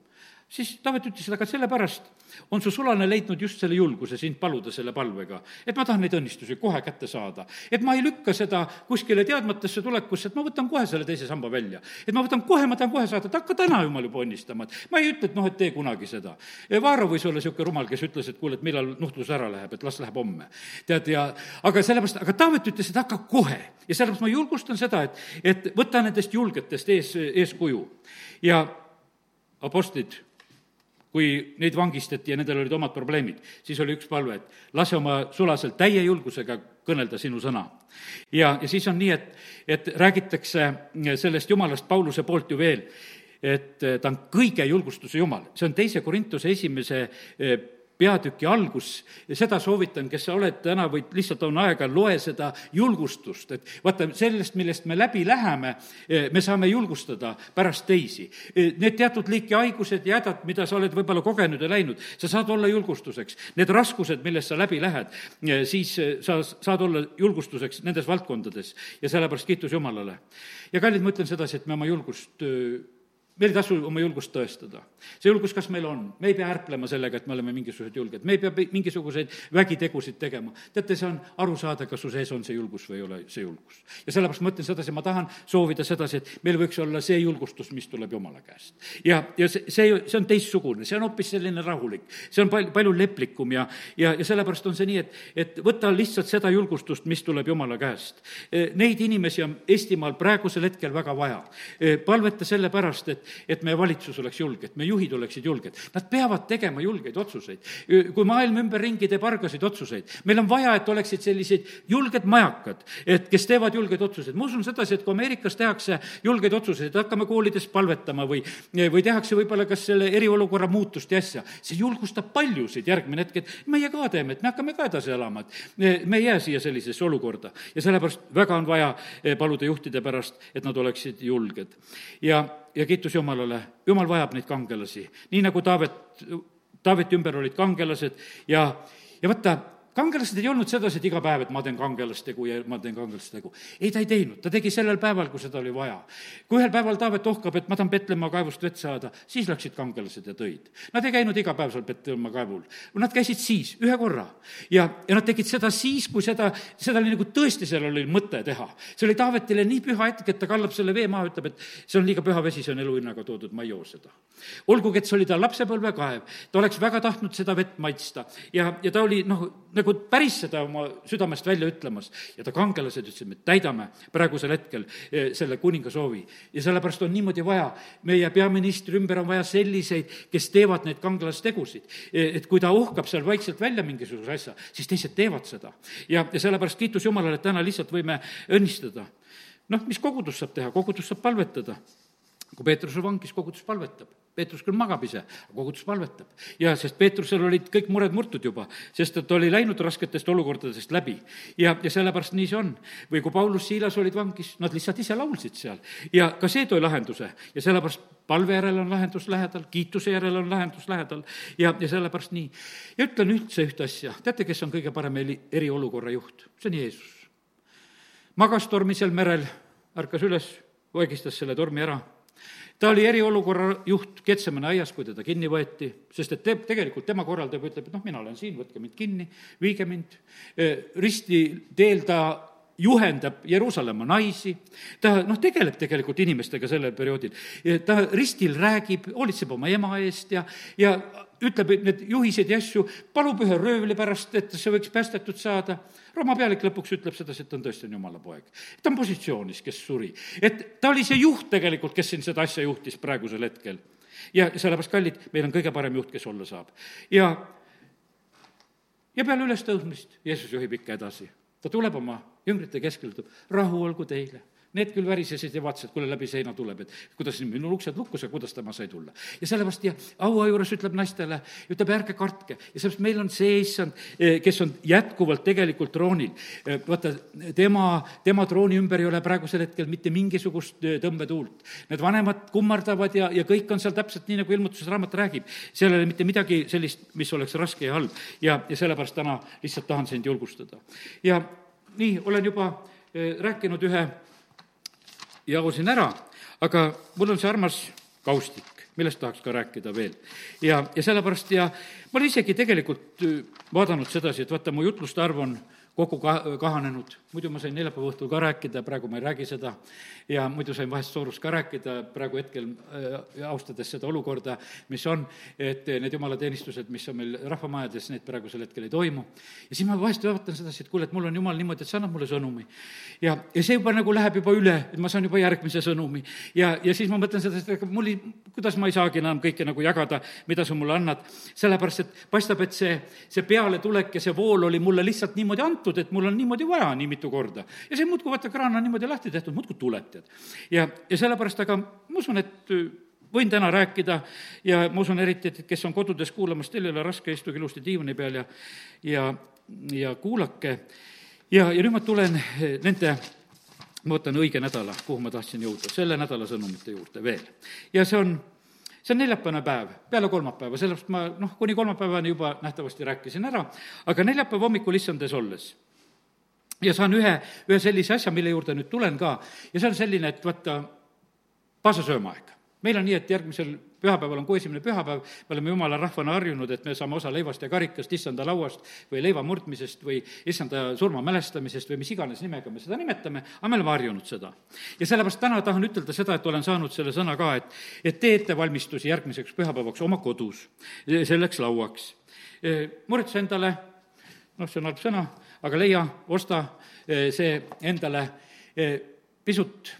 siis Taavet ütles, et aga sellepärast on su sulane leidnud just selle julguse sind paluda selle palvega, et ma tahan neid õnnistusi kohe kätte saada. et ma ei lükka seda kuskile teadmatesse tulekusse, et ma võtan kohe selle teise samba välja. et ma võtan kohe, ma tahan kohe saada, et hakka täna jumal juba õnnistama, et ma ei ütle, et noh, et tee kunagi seda. Vaaro võis olla niisugune rumal, kes ütles, et kuule, et millal nuhtlus ära läheb, et las läheb homme. tead, ja aga sellepärast, aga Taavet ütles, et hakka kohe. ja sellepärast ma julgustan seda, et, et võta nendest julgetest ees, eeskuju. ja apostlid kui neid vangistati ja nendel olid omad probleemid, siis oli üks palve, et lase oma sulasel täie julgusega kõnelda sinu sõna. ja, ja siis on nii, et, et räägitakse sellest jumalast Pauluse poolt ju veel, et ta on kõige julgustuse jumal, see on teise Korintuse esimese peatüki algus ja seda soovitan, kes sa oled täna või lihtsalt on aega, loe seda julgustust, et vaata, sellest, millest me läbi läheme, eh, me saame julgustada pärast teisi. Eh, need teatud liiki haigused ja hädad, mida sa oled võib-olla kogenud ja läinud, sa saad olla julgustuseks. Need raskused, millest sa läbi lähed, eh, siis sa saad olla julgustuseks nendes valdkondades ja sellepärast kiitus Jumalale. ja kallid, ma ütlen sedasi, et me oma julgust meil ei tasu oma julgust tõestada. see julgus, kas meil on, me ei pea ärplema sellega, et me oleme mingisugused julged, me ei pea mingisuguseid vägitegusid tegema. teate, see on aru saada, kas su sees on see julgus või ei ole see julgus. ja sellepärast ma ütlen sedasi, ma tahan soovida sedasi, et meil võiks olla see julgustus, mis tuleb Jumala käest. ja, ja see, see, see on teistsugune, see on hoopis selline rahulik, see on pal-, palju leplikum ja, ja, ja sellepärast on see nii, et, et võta lihtsalt seda julgustust, mis tuleb Jumala käest. Neid inimesi on Eestimaal praegusel hetkel väga vaja. palveta sellepärast, et et, et meie valitsus oleks julge, et meie juhid oleksid julged. Nad peavad tegema julgeid otsuseid. kui maailm ümberringi teeb argasid otsuseid, meil on vaja, et oleksid sellised julged majakad, et kes teevad julgeid otsuseid. ma usun sedasi, et kui Ameerikas tehakse julgeid otsuseid, hakkame koolides palvetama või, või tehakse võib-olla kas selle eriolukorra muutust ja asja, see julgustab paljusid järgmine hetk, et meie ka teeme, et me hakkame ka edasi elama, et me ei jää siia sellisesse olukorda. ja sellepärast väga on vaja paluda juhtide pärast, et nad oleksid julged. ja ja kiitus Jumalale, Jumal vajab neid kangelasi, nii nagu Taavet, Taaveti ümber olid kangelased ja, ja vaata, kangelased ei olnud sedasi, et iga päev, et ma teen kangelastegu ja ma teen kangelastegu. ei, ta ei teinud, ta tegi sellel päeval, kui seda oli vaja. kui ühel päeval Taavet ohkab, et ma tahan Petlemma kaevust vett saada, siis läksid kangelased ja tõid. Nad ei käinud iga päev seal Petlemma kaevul, nad käisid siis, ühe korra. ja, ja nad tegid seda siis, kui seda, seda oli nagu tõesti, seal oli mõte teha. see oli Taavetile nii püha hetk, et ta kallab selle vee maha, ütleb, et see on liiga püha vesi, see on eluhinnaga toodud, ma ei joo seda. olgugi, et see oli ta lapsepõlvekaev, ta oleks väga tahtnud seda vett maitsta ja, ja ta oli noh, nagu päris seda oma südamest välja ütlemas ja ta kangelased ütlesid, me täidame praegusel hetkel eh, selle kuninga soovi. ja sellepärast on niimoodi vaja, meie peaministri ümber on vaja selliseid, kes teevad neid kangelastegusid. Eh, et kui ta uhkab seal vaikselt välja mingisuguse asja, siis teised teevad seda. ja, ja sellepärast kiitus Jumalale, et täna lihtsalt võime õnnistada. noh, mis kogudus saab teha, kogudus saab palvetada kui Peetrus on vangis, kogudus palvetab. Peetrus küll magab ise, kogudus palvetab. ja sest Peetrusel olid kõik mured murtud juba, sest ta oli läinud rasketest olukordadest läbi. ja, ja sellepärast nii see on. või kui Paulus, Siilas olid vangis, nad lihtsalt ise laulsid seal. ja ka see tõi lahenduse ja sellepärast palve järel on lahendus lähedal, kiituse järel on lahendus lähedal ja, ja sellepärast nii. ja ütlen üldse ühte asja, teate, kes on kõige parem eri, eriolukorra juht? see on Jeesus. magas tormisel merel, ärkas üles, vaigistas selle tormi ära ta oli eriolukorra juht Ketsemane aias, kui teda kinni võeti, sest et te, tegelikult tema korraldab, ütleb, et noh, mina olen siin, võtke mind kinni, viige mind. ristiteel ta juhendab Jeruusalemma naisi, ta noh, tegeleb tegelikult inimestega sellel perioodil. ta ristil räägib, hoolitseb oma ema eest ja, ja ütleb need juhised ja asju, palub ühe röövli pärast, et see võiks päästetud saada. Rooma pealik lõpuks ütleb sedasi, et ta on tõesti on jumala poeg. ta on positsioonis, kes suri. et ta oli see juht tegelikult, kes siin seda asja juhtis praegusel hetkel. ja sellepärast, kallid, meil on kõige parem juht, kes olla saab. ja, ja peale ülestõusmist Jeesus juhib ikka edasi. Ta tuleb oma jüngrite keskel, ütleb, rahu olgu teile Need küll värisesid ja vaatasid, kuule, läbi seina tuleb, et kuidas minul uksed lukkus ja kuidas tema sai tulla. ja sellepärast ja haua juures ütleb naistele, ütleb ärge kartke ja sellepärast meil on see issand, eh, kes on jätkuvalt tegelikult troonil. Eh, vaata, tema, tema trooni ümber ei ole praegusel hetkel mitte mingisugust eh, tõmbetuult. Need vanemad kummardavad ja, ja kõik on seal täpselt nii, nagu ilmutuses raamat räägib. seal ei ole mitte midagi sellist, mis oleks raske ja halb ja, ja sellepärast täna lihtsalt tahan sind julgustada. ja nii, olen juba rääkinud ühe jagusin ära, aga mul on see armas kaustik, millest tahaks ka rääkida veel. ja, ja sellepärast ja ma olen isegi tegelikult äh, vaadanud sedasi, et vaata, mu jutluste arv on kokku ka-, kahanenud, muidu ma sain neljapäeva õhtul ka rääkida, praegu ma ei räägi seda, ja muidu sain vahest Soorus ka rääkida, praegu hetkel äh, austades seda olukorda, mis on, et need jumalateenistused, mis on meil rahvamajades, need praegusel hetkel ei toimu. ja siis ma vahest vaatan sedasi, et kuule, et mul on jumal niimoodi, et sa annad mulle sõnumi. ja, ja see juba nagu läheb juba üle, et ma saan juba järgmise sõnumi. ja, ja siis ma mõtlen sedasi, et ega mul ei, kuidas ma ei saagi enam kõike nagu jagada, mida sa mulle annad, sellepärast et paistab, et see, see pealetulek ja see vool oli mulle lihtsalt niimoodi antud, antud, et mul on niimoodi vaja nii mitu korda. ja see muudkui, vaata, kraan on niimoodi lahti tehtud, muudkui tuleb, tead. ja, ja sellepärast, aga ma usun, et äh, võin täna rääkida ja ma usun eriti, et kes on kodudes kuulamas, teil ei ole raske, istuge ilusti diivani peal ja, ja, ja kuulake. ja, ja nüüd ma tulen äh, nende ma võtan õige nädala, kuhu ma tahtsin jõuda, selle nädala sõnumite juurde veel. ja see on see on neljapäevane päev, peale kolmapäeva, sellepärast ma noh, kuni kolmapäevani juba nähtavasti rääkisin ära, aga neljapäeva hommikul issandes olles ja saan ühe, ühe sellise asja, mille juurde nüüd tulen ka, ja see on selline, et vaata, paasasöömaaeg. meil on nii, et järgmisel pühapäeval on kuu esimene pühapäev, me oleme jumala rahvana harjunud, et me saame osa leivast ja karikast, issanda lauast või leiva murdmisest või issanda surma mälestamisest või mis iganes nimega me seda nimetame, aga me oleme harjunud seda. ja sellepärast täna tahan ütelda seda, et olen saanud selle sõna ka, et, et tee ettevalmistusi järgmiseks pühapäevaks oma kodus, selleks lauaks. muretse endale, noh, see on halb sõna, aga leia, osta see endale pisut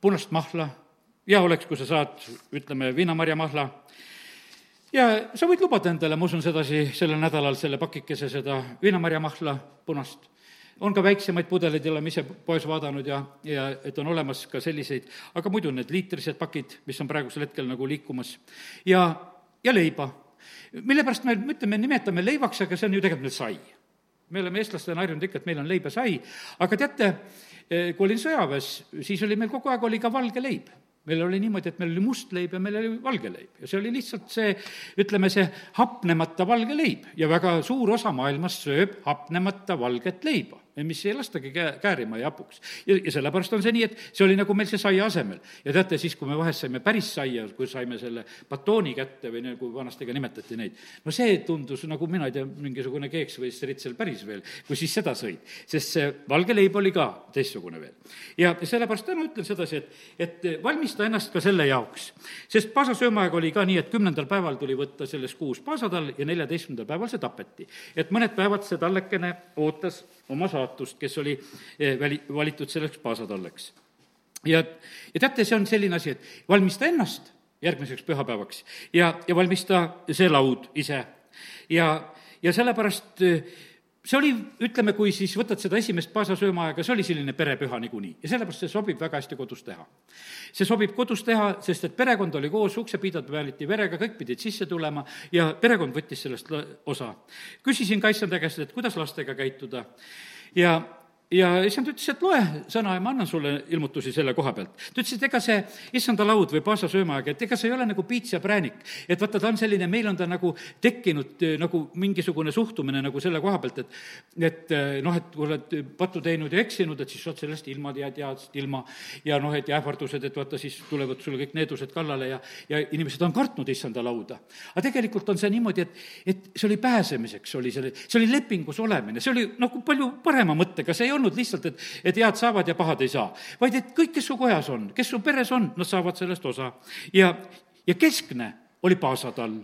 punast mahla hea oleks, kui sa saad, ütleme, viinamarjamahla, ja sa võid lubada endale, ma usun sedasi, sellel nädalal selle pakikese seda viinamarjamahla punast. on ka väiksemaid pudeleid, oleme ise poes vaadanud ja, ja et on olemas ka selliseid, aga muidu need liitrised pakid, mis on praegusel hetkel nagu liikumas, ja, ja leiba. mille pärast me, me ütleme, nimetame leivaks, aga see on ju tegelikult meil sai. me oleme eestlastena harjunud ikka, et meil on leib ja sai, aga teate, kui olin sõjaväes, siis oli meil kogu aeg, oli ka valge leib meil oli niimoodi, et meil oli must leib ja meil oli valge leib. Ja see oli lihtsalt see, ütleme, see hapnemata valge leib. Ja väga suur osa maailmast sööb hapnemata valget leiba mis ei lastagi käe, käärima ja hapuks. ja, ja sellepärast on see nii, et see oli nagu meil see saia asemel. ja teate, siis, kui me vahest saime päris saia, kui saime selle batooni kätte või nagu vanasti ka nimetati neid, no see tundus nagu, mina ei tea, mingisugune keeks või stritsel päris veel, kui siis seda sõid. sest see valge leib oli ka teistsugune veel. ja sellepärast täna ütlen sedasi, et, et valmista ennast ka selle jaoks. sest paasasöömaaeg oli ka nii, et kümnendal päeval tuli võtta sellest kuus paasatall ja neljateistkümnendal päeval see tapeti. et mõned päevad see tallekene ootas oma saatust, kes oli eh, väli, valitud selleks paasatalleks. ja, ja teate, see on selline asi, et valmista ennast järgmiseks pühapäevaks ja, ja valmista see laud ise. ja, ja sellepärast eh, see oli, ütleme, kui siis võtad seda esimest paasasöömaaega, see oli selline perepüha niikuinii ja sellepärast see sobib väga hästi kodus teha. see sobib kodus teha, sest et perekond oli koos, uksepiidad vääliti verega, kõik pidid sisse tulema ja perekond võttis sellest osa. küsisin Kaissanda käest, et kuidas lastega käituda ja ja issand ütles, et loe sõna ja ma annan sulle ilmutusi selle koha pealt. ta ütles, et ega see issanda laud või paasa söömaaeg, et ega see ei ole nagu piits ja präänik. et vaata, ta on selline, meil on ta nagu tekkinud eh, nagu mingisugune suhtumine nagu selle koha pealt, et et eh, noh, et kui oled pattu teinud ja eksinud, et siis oled sellest ilma, jääd heast ilma. ja noh, et ja ähvardused, et vaata, siis tulevad sulle kõik needused kallale ja, ja inimesed on kartnud issanda lauda. aga tegelikult on see niimoodi, et, et see oli pääsemiseks, oli selle, see oli lepingus olemine, see oli nagu palju parema mõttega, see ei olnud lihtsalt, et, et head saavad ja pahad ei saa, vaid et kõik, kes su kojas on, kes su peres on, nad saavad sellest osa. ja, ja keskne oli paasatall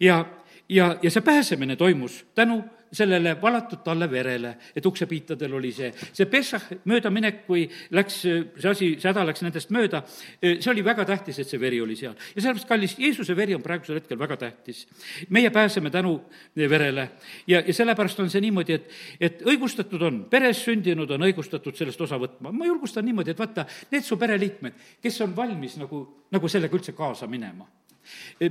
ja, ja, ja see pääsemine toimus tänu sellele valatud talle verele, et uksepiitadel oli see, see Pessah möödaminek, kui läks see asi, see häda läks nendest mööda, see oli väga tähtis, et see veri oli seal. ja sellepärast, kallis, Jeesuse veri on praegusel hetkel väga tähtis. meie pääseme tänu verele ja, ja sellepärast on see niimoodi, et, et õigustatud on, peres sündinud on õigustatud sellest osa võtma. ma julgustan niimoodi, et vaata, need su pereliikmed, kes on valmis nagu, nagu sellega üldse kaasa minema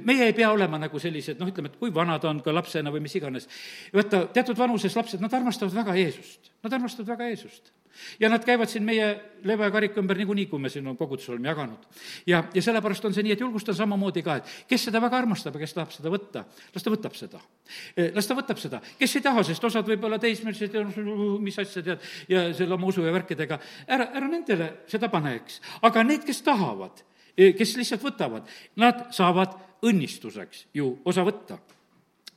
meie ei pea olema nagu sellised, noh, ütleme, et kui vana ta on ka lapsena või mis iganes. vaata, teatud vanuses lapsed, nad armastavad väga Jeesust, nad armastavad väga Jeesust. ja nad käivad siin meie leva ja karika ümber niikuinii, kui me siin on koguduses oleme jaganud. ja, ja sellepärast on see nii, et julgustan samamoodi ka, et kes seda väga armastab ja kes tahab seda võtta, las ta võtab seda. las ta võtab seda, kes ei taha, sest osad võib-olla teismelised mis asja tead, ja selle oma usu ja värkidega, ära, ära nendele seda pane, eks. aga need, kes tahavad kes lihtsalt võtavad, nad saavad õnnistuseks ju osa võtta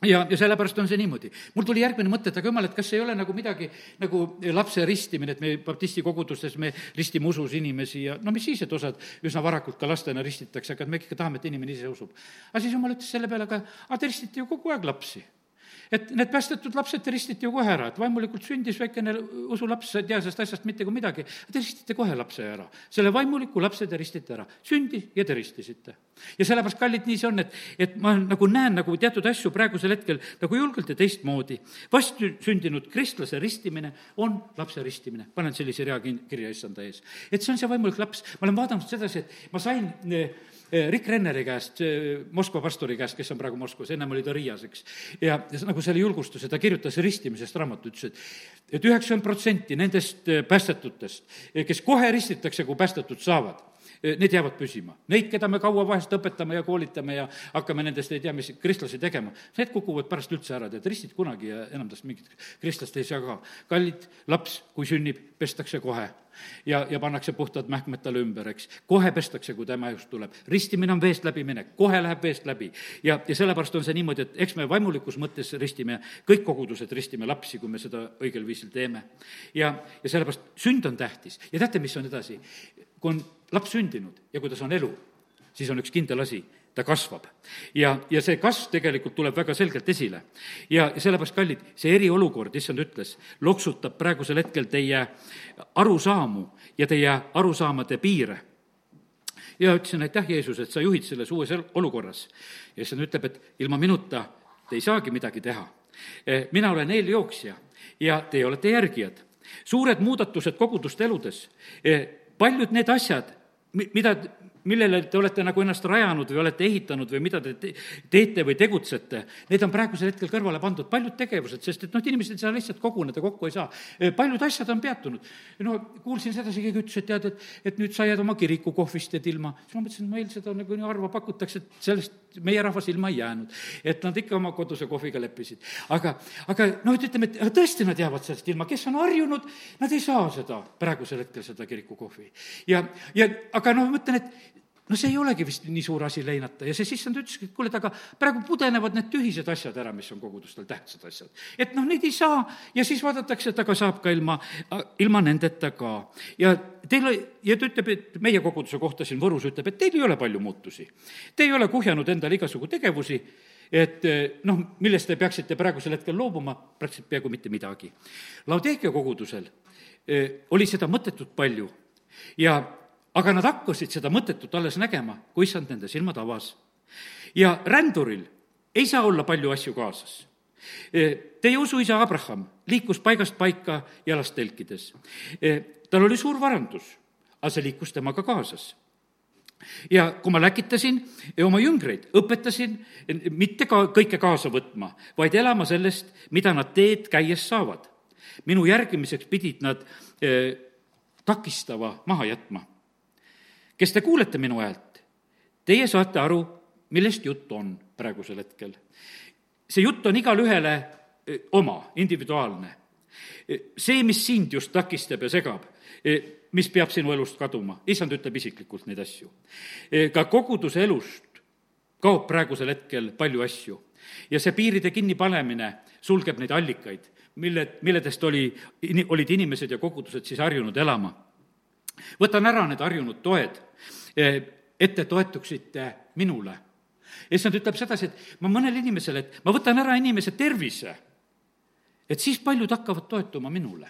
ja, ja sellepärast on see niimoodi. mul tuli järgmine mõte, et aga jumal, et kas ei ole nagu midagi nagu lapse ristimine, et me baptisti kogudustes me ristime usus inimesi ja no mis siis, et osad üsna varakult ka lastena ristitakse, aga me ikka tahame, et inimene ise usub. aga siis jumal ütles selle peale, aga, aga te ristite ju kogu aeg lapsi et need päästetud lapsed ristiti ju kohe ära, et vaimulikult sündis väikene usulaps, ei tea sellest asjast mitte kui midagi, te ristisite kohe lapse ära. selle vaimuliku lapse te ristite ära, sündis ja te ristisite. ja sellepärast, kallid, nii see on, et, et ma nagu näen nagu teatud asju praegusel hetkel nagu julgelt ja teistmoodi. vastsündinud kristlase ristimine on lapse ristimine, panen sellise rea kirja issanda ees. et see on see vaimulik laps, ma olen vaadanud sedasi, et ma sain Eh, Rick Renneri käest, Moskva pastori käest, kes on praegu Moskvas, ennem oli ta Riias, eks. ja nagu selle julgustuse, ta kirjutas ristimisest raamatu, ütles, et et üheksakümmend protsenti nendest eh, päästetutest, kes kohe ristitakse, kui päästetud saavad, need jäävad püsima. Neid, keda me kaua vahest õpetame ja koolitame ja hakkame nendest ei tea mis kristlasi tegema, need kukuvad pärast üldse ära, tead, ristid kunagi ja enam tast mingit kristlast ei saa ka. kallid, laps, kui sünnib, pestakse kohe ja, ja pannakse puhtad mähkmed talle ümber, eks. kohe pestakse, kui tema just tuleb. ristimine on veest läbiminek, kohe läheb veest läbi. ja, ja sellepärast on see niimoodi, et eks me vaimulikus mõttes ristime, kõik kogudused ristime lapsi, kui me seda õigel viisil teeme. ja, ja sellepärast sünd on tähtis ja teate, mis on edasi? kui on laps sündinud ja kui tas on elu, siis on üks kindel asi ta kasvab. ja, ja see kasv tegelikult tuleb väga selgelt esile. ja, sellepärast, kallid, see eriolukord, issand ütles, loksutab praegusel hetkel teie arusaamu ja teie arusaamade piire. ja ütlesin, aitäh, Jeesus, et sa juhid selles uues olukorras. ja issand ütleb, et ilma minuta te ei saagi midagi teha. Eh, mina olen eeljooksja ja teie olete järgijad. suured muudatused koguduste eludes, paljud need asjad, mida millele te olete nagu ennast rajanud või olete ehitanud või mida te te- teete või tegutsete, need on praegusel hetkel kõrvale pandud, paljud tegevused, sest et noh, inimesed ei saa lihtsalt koguneda, kokku ei saa. paljud asjad on peatunud. no kuulsin sedasi, keegi ütles, et tead, et, et nüüd sa jääd oma kirikukohvist jääd ilma. siis ma mõtlesin, et meil seda nagu nii harva pakutakse, et sellest meie rahvas ilma ei jäänud. et nad ikka oma koduse kohviga leppisid. aga, aga noh, et ütleme, et tõesti nad jäävad sellest ilma, kes on harjunud, nad ei saa seda praegusel hetkel, seda kirikukohvi. ja, ja aga noh, ma mõtlen, et no see ei olegi vist nii suur asi leinata ja see sissand ütleski, et kuule, et aga praegu pudenevad need tühised asjad ära, mis on kogudustel tähtsad asjad. et noh, neid ei saa ja siis vaadatakse, et aga saab ka ilma, ilma nendeta ka. ja teil, ja ta ütleb, et meie koguduse kohta siin Võrus ütleb, et teil ei ole palju muutusi. Te ei ole kuhjanud endale igasugu tegevusi, et noh, millest te peaksite praegusel hetkel loobuma, praktiliselt peaaegu mitte midagi. Laudeekia kogudusel eh, oli seda mõttetut palju ja aga nad hakkasid seda mõttetut alles nägema, kui issand nende silmad avas. ja ränduril ei saa olla palju asju kaasas. Teie usuisa Abraham liikus paigast paika jalast telkides. tal oli suur varandus, aga see liikus temaga kaasas ja kui ma läkitasin oma jüngreid, õpetasin mitte ka kõike kaasa võtma, vaid elama sellest, mida nad teed käies saavad. minu järgimiseks pidid nad eh, takistava maha jätma kes te kuulete minu häält, teie saate aru, millest jutt on praegusel hetkel. see jutt on igale ühele eh, oma, individuaalne. Eh, see, mis sind just takistab ja segab, eh, mis peab sinu elust kaduma, issand ütleb isiklikult neid asju. ka koguduse elust kaob praegusel hetkel palju asju ja see piiride kinnipanemine sulgeb neid allikaid, mille, milledest oli, olid inimesed ja kogudused siis harjunud elama võtan ära need harjunud toed, eh, et te toetuksite minule. issand ütleb sedasi, et ma mõnele inimesele, et ma võtan ära inimese tervise, et siis paljud hakkavad toetuma minule.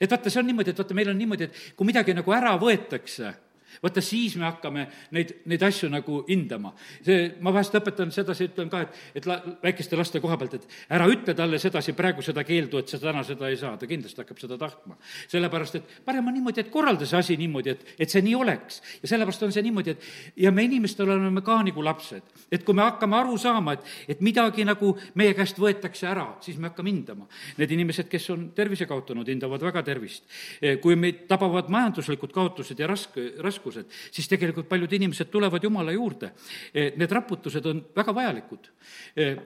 et vaata, see on niimoodi, et vaata, meil on niimoodi, et kui midagi nagu ära võetakse vaata, siis me hakkame neid, neid asju nagu hindama. see, ma vahest õpetan sedasi, ütlen ka, et, et la, väikeste laste koha pealt, et ära ütle talle sedasi praegu seda keeldu, et sa täna seda ei saa, ta kindlasti hakkab seda tahtma. sellepärast, et parem on niimoodi, et korralda see asi niimoodi, et, et see nii oleks. ja sellepärast on see niimoodi, et ja me inimestel oleme ka nagu lapsed. et kui me hakkame aru saama, et, et midagi nagu meie käest võetakse ära, siis me hakkame hindama. Need inimesed, kes on tervise kaotanud, hindavad väga tervist. kui meid tabavad majanduslikud kaotused ja rask, raskused, raskused, siis tegelikult paljud inimesed tulevad Jumala juurde. Need raputused on väga vajalikud.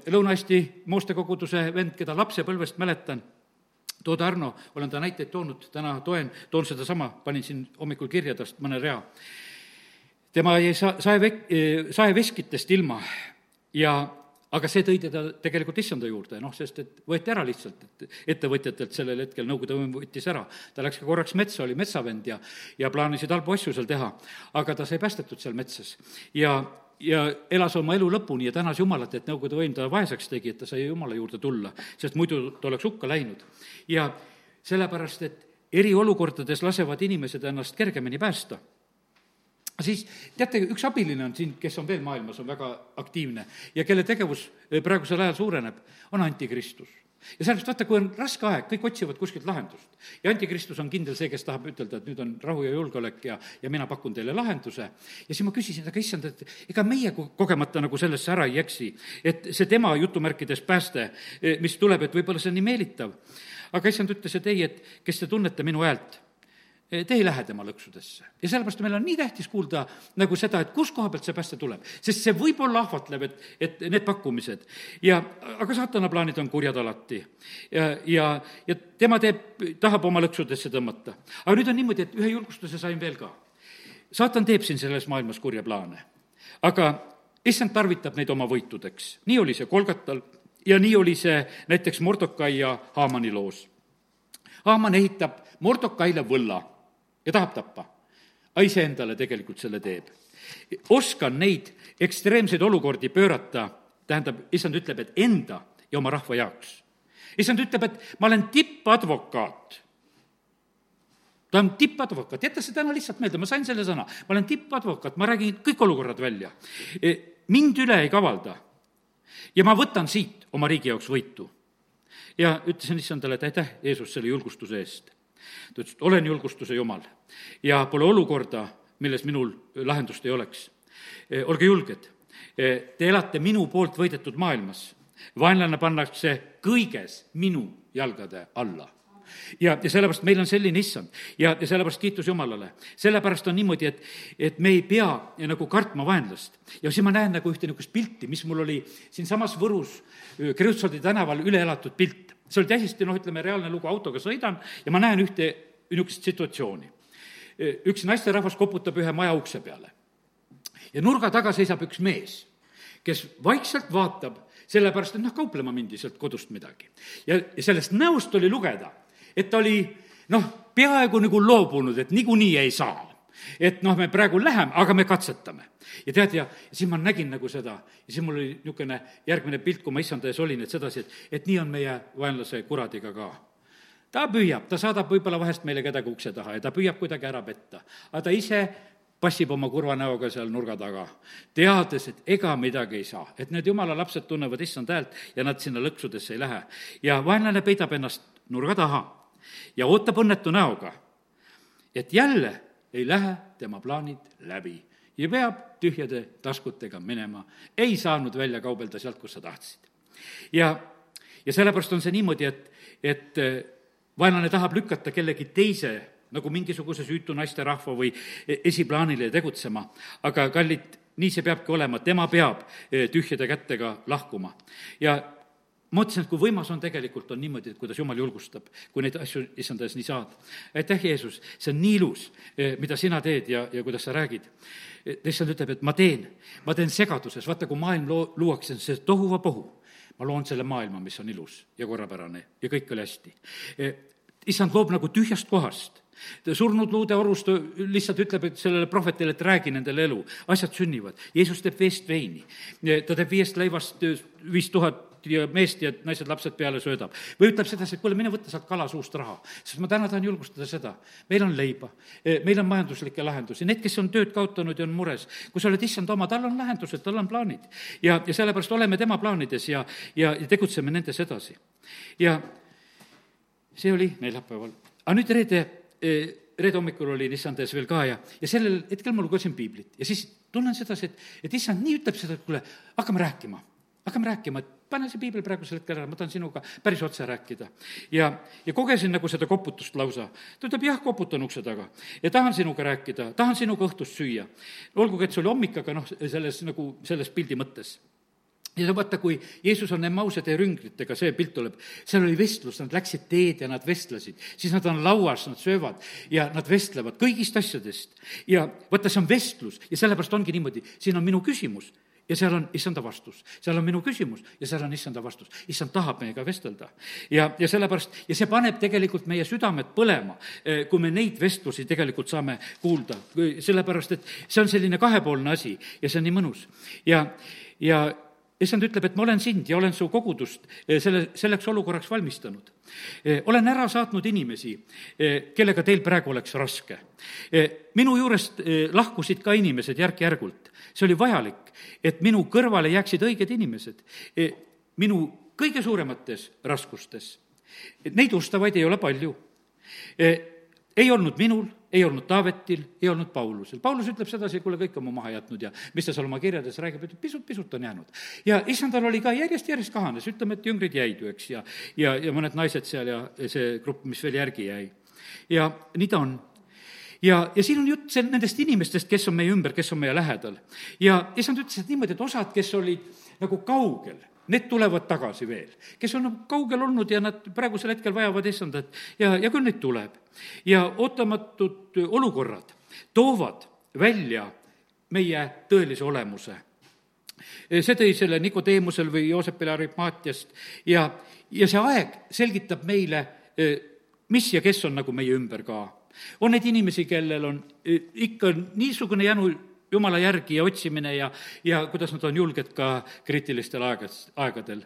Lõuna-Eesti Mooste koguduse vend, keda lapsepõlvest mäletan, Toode Arno, olen ta näiteid toonud, täna toen, toon sedasama, panin siin hommikul kirja tast mõne rea. tema jäi sa-, saevek-, saeveskitest ilma ja aga see tõi teda tegelikult issanda juurde, noh, sest et võeti ära lihtsalt, et ettevõtjatelt sellel hetkel Nõukogude võim võttis ära. ta läks ka korraks metsa, oli metsavend ja, ja plaanisid halbu asju seal teha, aga ta sai päästetud seal metsas. ja, ja elas oma elu lõpuni ja tänas Jumalat, et Nõukogude võim ta vaeseks tegi, et ta sai Jumala juurde tulla, sest muidu ta oleks hukka läinud. ja sellepärast, et eriolukordades lasevad inimesed ennast kergemini päästa siis teate, üks abiline on siin, kes on veel maailmas, on väga aktiivne ja kelle tegevus eh, praegusel ajal suureneb, on antikristus ja sellepärast vaata, kui on raske aeg, kõik otsivad kuskilt lahendust. ja antikristus on kindel see, kes tahab ütelda, et nüüd on rahu ja julgeolek ja, ja mina pakun teile lahenduse. ja siis ma küsisin, aga issand, et ega meie kogemata nagu sellesse ära ei eksi, et see tema jutumärkides pääste, eh, mis tuleb, et võib-olla see on nii meelitav. aga issand ütles, et ei, et kes te tunnete minu häält te ei lähe tema lõksudesse. ja sellepärast meil on nii tähtis kuulda nagu seda, et kust koha pealt see pääste tuleb. sest see võib olla ahvatlev, et, et need pakkumised ja, aga saatana plaanid on kurjad alati. ja, ja, ja tema teeb, tahab oma lõksudesse tõmmata. aga nüüd on niimoodi, et ühe julgustuse sain veel ka. saatan teeb siin selles maailmas kurja plaane. aga issand tarvitab neid oma võitudeks. nii oli see Kolgatal ja nii oli see näiteks Mordokai ja Haamani loos. Haaman ehitab Mordokaile võlla ja tahab tappa. aga iseendale tegelikult selle teeb. oskan neid ekstreemseid olukordi pöörata, tähendab, issand ütleb, et enda ja oma rahva jaoks. issand ütleb, et ma olen tippadvokaat ta on tippadvokaat, jäta see täna lihtsalt meelde, ma sain selle sõna, ma olen tippadvokaat, ma räägin kõik olukorrad välja. E, mind üle ei kavalda. ja ma võtan siit oma riigi jaoks võitu. ja ütlesin issandale, et aitäh, Jeesus, selle julgustuse eest ta ütles, et olen julgustuse jumal ja pole olukorda, milles minul lahendust ei oleks. olge julged, te elate minu poolt võidetud maailmas. vaenlane pannakse kõiges minu jalgade alla ja, ja sellepärast meil on selline issand ja, ja sellepärast kiitus Jumalale. sellepärast on niimoodi, et, et me ei pea ja nagu kartma vaenlast. ja siis ma näen nagu ühte niisugust pilti, mis mul oli siinsamas Võrus Kreutzwaldi tänaval üle elatud pilt. See oli täiesti noh, ütleme reaalne lugu, autoga sõidan ja ma näen ühte niisugust situatsiooni. üks naisterahvas koputab ühe maja ukse peale ja nurga taga seisab üks mees, kes vaikselt vaatab sellepärast, et noh, kauplema mindi sealt kodust midagi. ja, sellest näost oli lugeda, et ta oli noh, peaaegu nagu loobunud, et niikuinii ei saa. Et noh, me praegu läheme, aga me katsetame. ja tead, ja siis ma nägin nagu seda ja siis mul oli niisugune järgmine pilt, kui ma issanda ees olin, et sedasi, et, et nii on meie vaenlase kuradiga ka ta püüab, ta saadab võib-olla vahest meile kedagi ukse taha ja ta püüab kuidagi ära petta, aga ta ise passib oma kurva näoga seal nurga taga, teades, et ega midagi ei saa. et need jumala lapsed tunnevad issand häält ja nad sinna lõksudesse ei lähe. ja vaenlane peidab ennast nurga taha ja ootab õnnetu näoga, et jälle ei lähe tema plaanid läbi ja peab tühjade taskutega minema. ei saanud välja kaubelda sealt, kus sa tahtsid. ja, ja sellepärast on see niimoodi, et, et eh, vaenlane tahab lükata kellegi teise nagu mingisuguse süütu naisterahva või e-, esiplaanile tegutsema, aga kallid, nii see peabki olema, tema peab eh, tühjade kätega lahkuma. ja mõtlesin, et kui võimas on tegelikult, on niimoodi, et kuidas Jumal julgustab, kui neid asju issanda ees nii saad. aitäh, Jeesus, see on nii ilus, eh, mida sina teed ja, ja kuidas sa räägid. Eh, issand ütleb, et ma teen, ma teen segaduses, vaata, kui maailm loo-, luuakse, see tohuvapohu. ma loon selle maailma, mis on ilus ja korrapärane ja kõik oli hästi. Eh, issand loob nagu tühjast kohast surnud luude orust lihtsalt ütleb, et sellele prohvetile, et räägi nendele elu, asjad sünnivad. Jeesus teeb veest veini, ta teeb viiest leivast viis tuhat meest ja naised, lapsed peale söödab. või ütleb sedasi, et kuule, mine võta sealt kala suust raha. sest ma täna tahan julgustada seda, meil on leiba, e, meil on majanduslikke lahendusi, need, kes on tööd kaotanud ja on mures, kui sa oled issand oma, tal on lahendused, tal on plaanid. ja, ja sellepärast oleme tema plaanides ja, ja, ja tegutseme nendes edasi. ja see oli neljapäeval. aga nüüd reede, e, reede hommikul oli issand ees veel ka ja, ja sellel hetkel ma lugesin piiblit ja siis tunnen sedasi, et, et issand nii ütleb seda, et kuule, hakkame rääkima hakkame rääkima, et pane see piibel praegusel hetkel ära, ma tahan sinuga päris otse rääkida. ja, ja kogesin nagu seda koputust lausa. ta ütleb, jah, koputan ukse taga ja tahan sinuga rääkida, tahan sinuga õhtust süüa. olgugi, et see oli hommik, aga noh, selles nagu, selles pildi mõttes ja vaata, kui Jeesus on Emmause tee rüngritega, see pilt tuleb, seal oli vestlus, nad läksid teed ja nad vestlesid. siis nad on lauas, nad söövad ja nad vestlevad kõigist asjadest. ja vaata, see on vestlus ja sellepärast ongi niimoodi, siin on minu küsimus ja seal on issanda vastus, seal on minu küsimus ja seal on issanda vastus. issand tahab meiega vestelda. ja, ja sellepärast, ja see paneb tegelikult meie südamed põlema, eh, kui me neid vestlusi tegelikult saame kuulda, sellepärast et see on selline kahepoolne asi ja see on nii mõnus. ja, ja issand ütleb, et ma olen sind ja olen su kogudust eh, selle, selleks olukorraks valmistanud. Eh, olen ära saatnud inimesi, kellega teil praegu oleks raske. minu juurest lahkusid ka inimesed järk-järgult see oli vajalik, et minu kõrvale jääksid õiged inimesed e, minu kõige suuremates raskustes. Neid ustavaid ei ole palju. E, ei olnud minul, ei olnud Taavetil, ei olnud Paulusel. Paulus ütleb sedasi, kuule, kõik on mu maha jätnud ja mis ta seal oma kirjades räägib, et pisut-pisut on jäänud. ja issandal oli ka järjest-järjest kahanes, ütleme, et jüngrid jäid ju, eks, ja, ja, ja mõned naised seal ja see grupp, mis veel järgi jäi. ja nii ta on ja, ja siin on jutt see, nendest inimestest, kes on meie ümber, kes on meie lähedal. ja issand ütles, et niimoodi, et osad, kes olid nagu kaugel, need tulevad tagasi veel. kes on kaugel olnud ja nad praegusel hetkel vajavad issandat ja, ja küll neid tuleb. ja ootamatud olukorrad toovad välja meie tõelise olemuse. see tõi selle Nikodeemusel või Joosepile Arimaatiast ja, ja see aeg selgitab meile, mis ja kes on nagu meie ümber ka on neid inimesi, kellel on e, ikka niisugune jänu jumala järgi ja otsimine ja, ja kuidas nad on julged ka kriitilistel aegas, aegadel.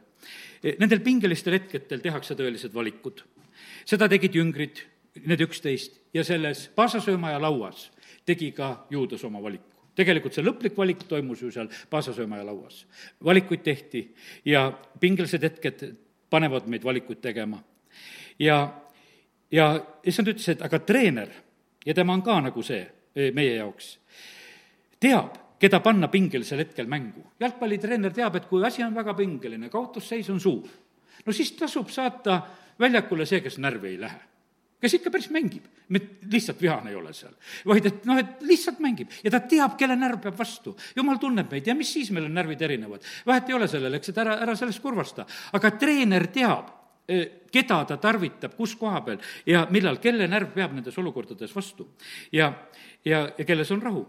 E, nendel pingelistel hetkedel tehakse tõelised valikud. seda tegid jüngrid, need üksteist, ja selles paasasöömaja lauas tegi ka Juudas oma valiku tegelikult see lõplik valik toimus ju seal paasasöömaja lauas. valikuid tehti ja pingelised hetked panevad meid valikuid tegema. ja ja issand ütles, et aga treener ja tema on ka nagu see, eh, meie jaoks. teab, keda panna pingelisel hetkel mängu. jalgpallitreener teab, et kui asi on väga pingeline, kaotusseis on suur, no siis tasub saata väljakule see, kes närvi ei lähe kes ikka päris mängib, lihtsalt vihane ei ole seal, vaid et noh, et lihtsalt mängib ja ta teab, kelle närv peab vastu. jumal tunneb meid ja mis siis, meil on närvid erinevad. vahet ei ole sellel, eks, et ära, ära sellest kurvasta. aga treener teab, keda ta tarvitab, kus koha peal ja millal, kelle närv peab nendes olukordades vastu. ja, ja, ja kelles on rahu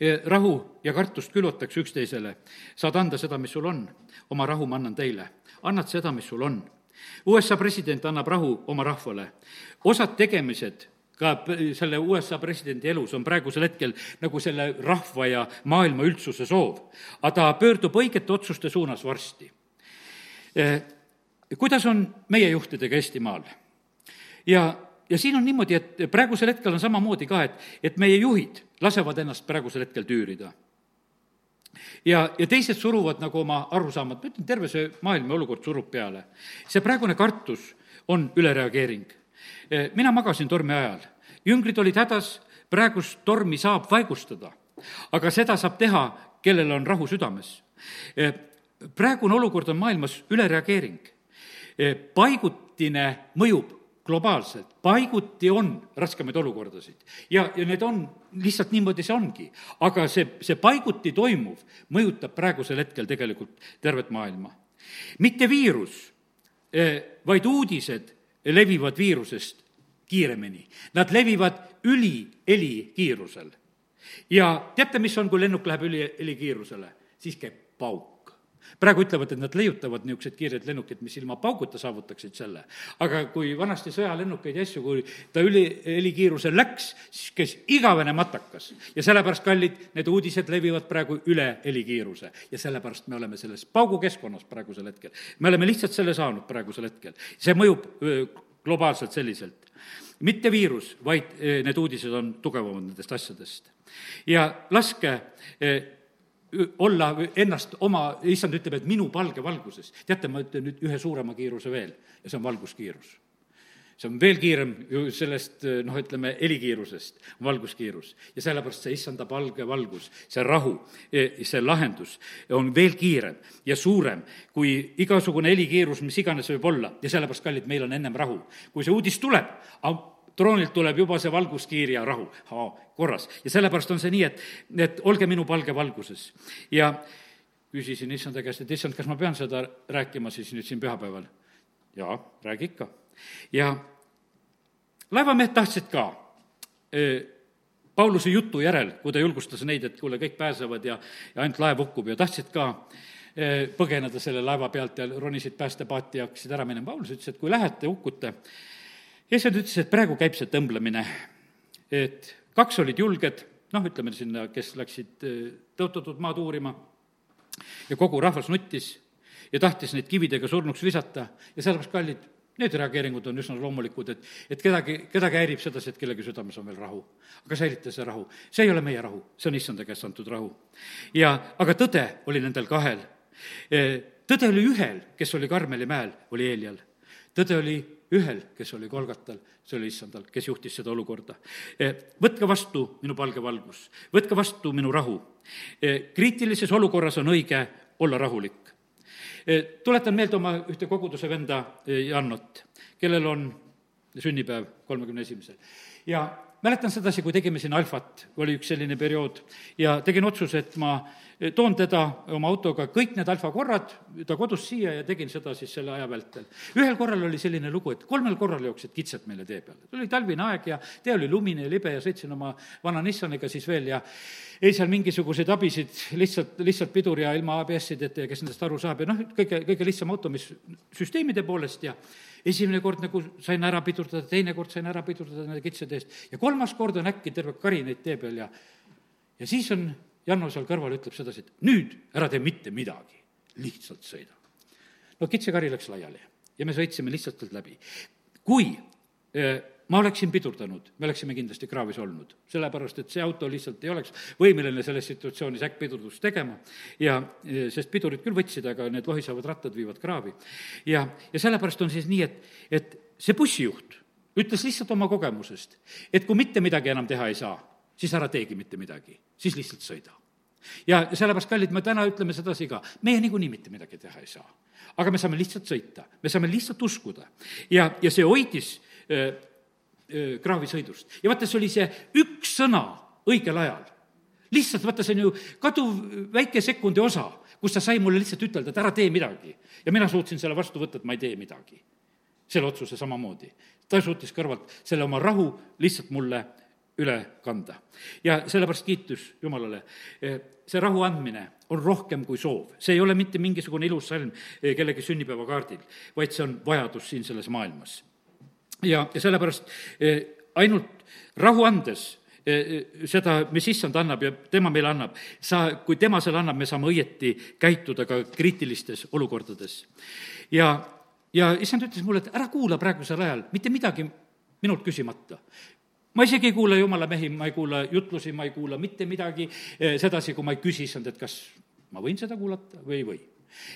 eh, rahu ja kartust külvatakse üksteisele. saad anda seda, mis sul on, oma rahu ma annan teile. annad seda, mis sul on USA president annab rahu oma rahvale. osad tegemised ka selle USA presidendi elus on praegusel hetkel nagu selle rahva ja maailma üldsuse soov. aga ta pöördub õigete otsuste suunas varsti. Kuidas on meie juhtidega Eestimaal? ja, ja siin on niimoodi, et praegusel hetkel on samamoodi ka, et, et meie juhid lasevad ennast praegusel hetkel tüürida ja, ja teised suruvad nagu oma arusaamad, ma ütlen, terve see maailma olukord surub peale. see praegune kartus on ülereageering. E, mina magasin tormi ajal, jüngrid olid hädas, praegust tormi saab vaigustada, aga seda saab teha, kellel on rahu südames. E, praegune olukord on maailmas ülereageering. Paigutine mõjub globaalselt, paiguti on raskemaid olukordasid. ja, ja need on, lihtsalt niimoodi see ongi. aga see, see paiguti toimuv mõjutab praegusel hetkel tegelikult tervet maailma. mitte viirus, vaid uudised levivad viirusest kiiremini. Nad levivad ülihelikiirusel. ja teate, mis on, kui lennuk läheb ülihelikiirusele? siis käib pauk praegu ütlevad, et nad leiutavad niisugused kiired lennukid, mis ilma pauguta saavutaksid selle. aga kui vanasti sõjalennukeid ja asju, kui ta üli, helikiirusel läks, siis käis igavene matakas. ja sellepärast, kallid, need uudised levivad praegu üle helikiiruse. ja sellepärast me oleme selles paugukeskkonnas praegusel hetkel. me oleme lihtsalt selle saanud praegusel hetkel. see mõjub globaalselt selliselt. mitte viirus, vaid need uudised on tugevamad nendest asjadest. ja laske olla ennast oma, issand ütleb, et minu palge valguses. teate, ma ütlen nüüd ühe suurema kiiruse veel ja see on valguskiirus. see on veel kiirem ju sellest, noh, ütleme, helikiirusest, valguskiirus. ja sellepärast see issanda palge valgus, see rahu, see lahendus on veel kiirem ja suurem kui igasugune helikiirus, mis iganes võib olla ja sellepärast, kallid, meil on ennem rahu. kui see uudis tuleb, troonilt tuleb juba see valguskiir ja rahu, korras. ja sellepärast on see nii, et, et olge minu palge valguses. ja küsisin issanda käest, et issand, kas ma pean seda rääkima siis nüüd siin pühapäeval? jaa, räägi ikka. ja laevamehed tahtsid ka Pauluse jutu järel, kui ta julgustas neid, et kuule, kõik pääsevad ja, ja ainult laev hukkub ja tahtsid ka põgeneda selle laeva pealt ja ronisid päästepaati ja hakkasid ära minema. Paulus ütles, et kui lähete, hukkute, issand ütles, et praegu käib see tõmblemine, et kaks olid julged, noh, ütleme sinna, kes läksid äh, tõotatud maad uurima, ja kogu rahvas nuttis ja tahtis neid kividega surnuks visata ja sellepärast, kallid, need reageeringud on üsna loomulikud, et, et kedagi, kedagi häirib sedasi, et kellegi südames on veel rahu. aga säilita see rahu, see ei ole meie rahu, see on issanda käest antud rahu. ja, aga tõde oli nendel kahel. Äh, tõde oli ühel, kes oli Karmeli mäel, oli Eelial. tõde oli ühel, kes oli Kolgatal, see oli issandal, kes juhtis seda olukorda. E, võtke vastu minu palge valgus, võtke vastu minu rahu. E, kriitilises olukorras on õige olla rahulik. E, tuletan meelde oma ühte koguduse venda Jannot, kellel on sünnipäev kolmekümne esimesel. ja mäletan sedasi, kui tegime siin Alfat, oli üks selline periood, ja tegin otsuse, et ma toon teda oma autoga kõik need alfa korrad, ta kodust siia ja tegin seda siis selle aja vältel. ühel korral oli selline lugu, et kolmel korral jooksid kitsed meile tee peale. oli talvine aeg ja tee oli lumine ja libe ja sõitsin oma vana Nissaniga siis veel ja ei seal mingisuguseid abisid, lihtsalt, lihtsalt pidur ja ilma ABS-ideta ja kes nendest aru saab ja noh, kõige, kõige lihtsam auto, mis süsteemide poolest ja esimene kord nagu sain ära pidurdada, teine kord sain ära pidurdada nende kitsede eest ja kolmas kord on äkki terve kari neid tee peal ja ja siis on Janno seal kõrval ütleb sedasi, et nüüd ära tee mitte midagi, lihtsalt sõida. no kitsekari läks laiali ja me sõitsime lihtsalt sealt läbi. kui eh, ma oleksin pidurdanud, me oleksime kindlasti kraavis olnud, sellepärast et see auto lihtsalt ei oleks võimeline selles situatsioonis äkkpidurdust tegema ja eh, sest pidurid küll võtsid, aga need lohisevad rattad viivad kraavi. ja, ja sellepärast on siis nii, et, et see bussijuht ütles lihtsalt oma kogemusest, et kui mitte midagi enam teha ei saa, siis ära teegi mitte midagi, siis lihtsalt sõida. ja sellepärast, kallid, me täna ütleme sedasi ka, meie niikuinii mitte midagi teha ei saa. aga me saame lihtsalt sõita, me saame lihtsalt uskuda. ja, ja see hoidis äh, kraavisõidust. ja vaata, see oli see üks sõna õigel ajal. lihtsalt, vaata, see on ju kaduv väike sekundi osa, kus ta sai mulle lihtsalt ütelda, et ära tee midagi. ja mina suutsin selle vastu võtta, et ma ei tee midagi. selle otsuse samamoodi. ta suutis kõrvalt selle oma rahu lihtsalt mulle üle kanda. ja sellepärast kiitus Jumalale. see rahu andmine on rohkem kui soov, see ei ole mitte mingisugune ilus salm kellegi sünnipäevakaardil, vaid see on vajadus siin selles maailmas. Ja, ja sellepärast eh, ainult rahu andes eh, seda, mis issand annab ja tema meile annab, sa, kui tema selle annab, me saame õieti käituda ka kriitilistes olukordades. ja, ja issand ütles mulle, et ära kuula praegusel ajal mitte midagi minult küsimata ma isegi ei kuula jumala mehi, ma ei kuula jutlusi, ma ei kuula mitte midagi eh, sedasi, kui ma ei küsi issand, et kas ma võin seda kuulata või ei või.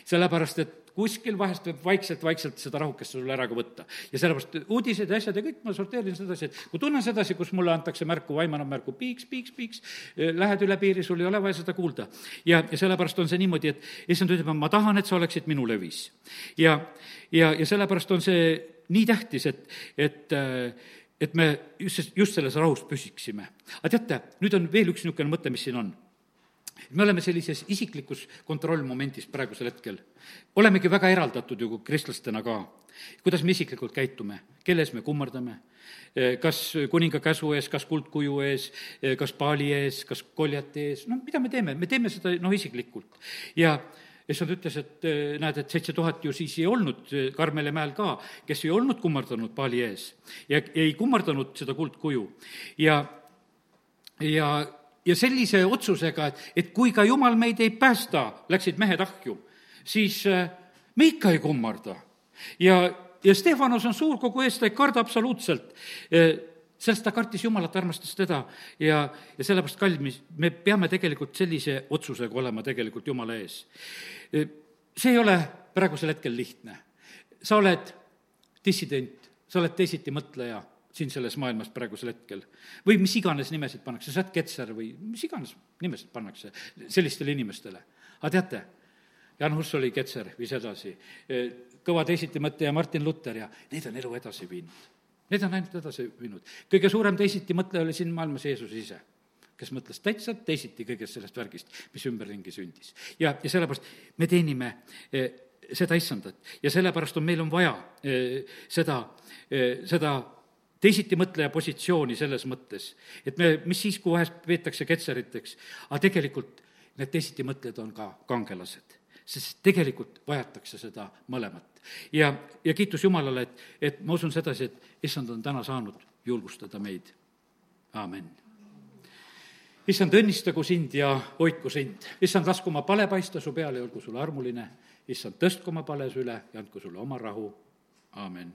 Sellepärast, et kuskil vahest võib vaikselt-vaikselt seda rahukest sulle ära ka võtta. ja sellepärast uudised ja asjad ja kõik ma sorteerin sedasi, et kui tunnen sedasi, kus mulle antakse märku, vaim annab märku piiks, piiks, piiks, eh, lähed üle piiri, sul ei ole vaja seda kuulda. ja, ja sellepärast on see niimoodi, et issand ütleb, ma tahan, et sa oleksid minu levis. ja, ja, ja sellepärast on see nii tähtis, et, et äh, et me just, just selles rahus püsiksime. aga teate, nüüd on veel üks niisugune mõte, mis siin on. Me oleme sellises isiklikus kontrollmomendis praegusel hetkel. olemegi väga eraldatud ju kristlastena ka. kuidas me isiklikult käitume, kelle ees me kummardame, kas kuninga käsu ees, kas kuldkuju ees, kas paali ees, kas koljati ees, no mida me teeme, me teeme seda noh, isiklikult. ja issand ütles, et eh, näed, et seitse tuhat ju siis ei olnud eh, Karmele mäel ka, kes ei olnud kummardanud paali ees ja ei kummardanud seda kuldkuju. ja, ja, ja sellise otsusega, et, et kui ka jumal meid ei päästa, läksid mehed ahju, siis eh, me ikka ei kummarda. ja, ja Stefanos on suurkogu ees, ta ei karda absoluutselt sellest ta kartis Jumalat, armastas teda ja, ja sellepärast, kallid, me peame tegelikult sellise otsusega olema tegelikult Jumala ees. see ei ole praegusel hetkel lihtne. sa oled dissident, sa oled teisitimõtleja siin selles maailmas praegusel hetkel. või mis iganes nimesid pannakse, sa oled ketser või mis iganes nimesid pannakse sellistele inimestele. aga teate, Jan Hus oli ketser, viis edasi, kõva teisitimõtleja Martin Luther ja neid on elu edasi viinud Need on ainult edasi viinud. kõige suurem teisitimõtleja oli siin maailmas Jeesus ise, kes mõtles täitsa teisiti kõigest sellest värgist, mis ümberringi sündis. ja, ja sellepärast me teenime eh, seda issandat ja sellepärast on, meil on vaja eh, seda, eh, seda teisitimõtleja positsiooni selles mõttes, et me, mis siis, kui vahest peetakse ketseriteks, aga tegelikult need teisitimõtlejad on ka kangelased sest tegelikult vajatakse seda mõlemat. ja, ja kiitus Jumalale, et, et ma usun sedasi, et issand on täna saanud julgustada meid. aamen. issand, õnnistagu sind ja hoidku sind. issand, lasku oma pale paista su peale ja olgu sulle armuline. issand, tõstku oma pale süle ja andku sulle oma rahu. aamen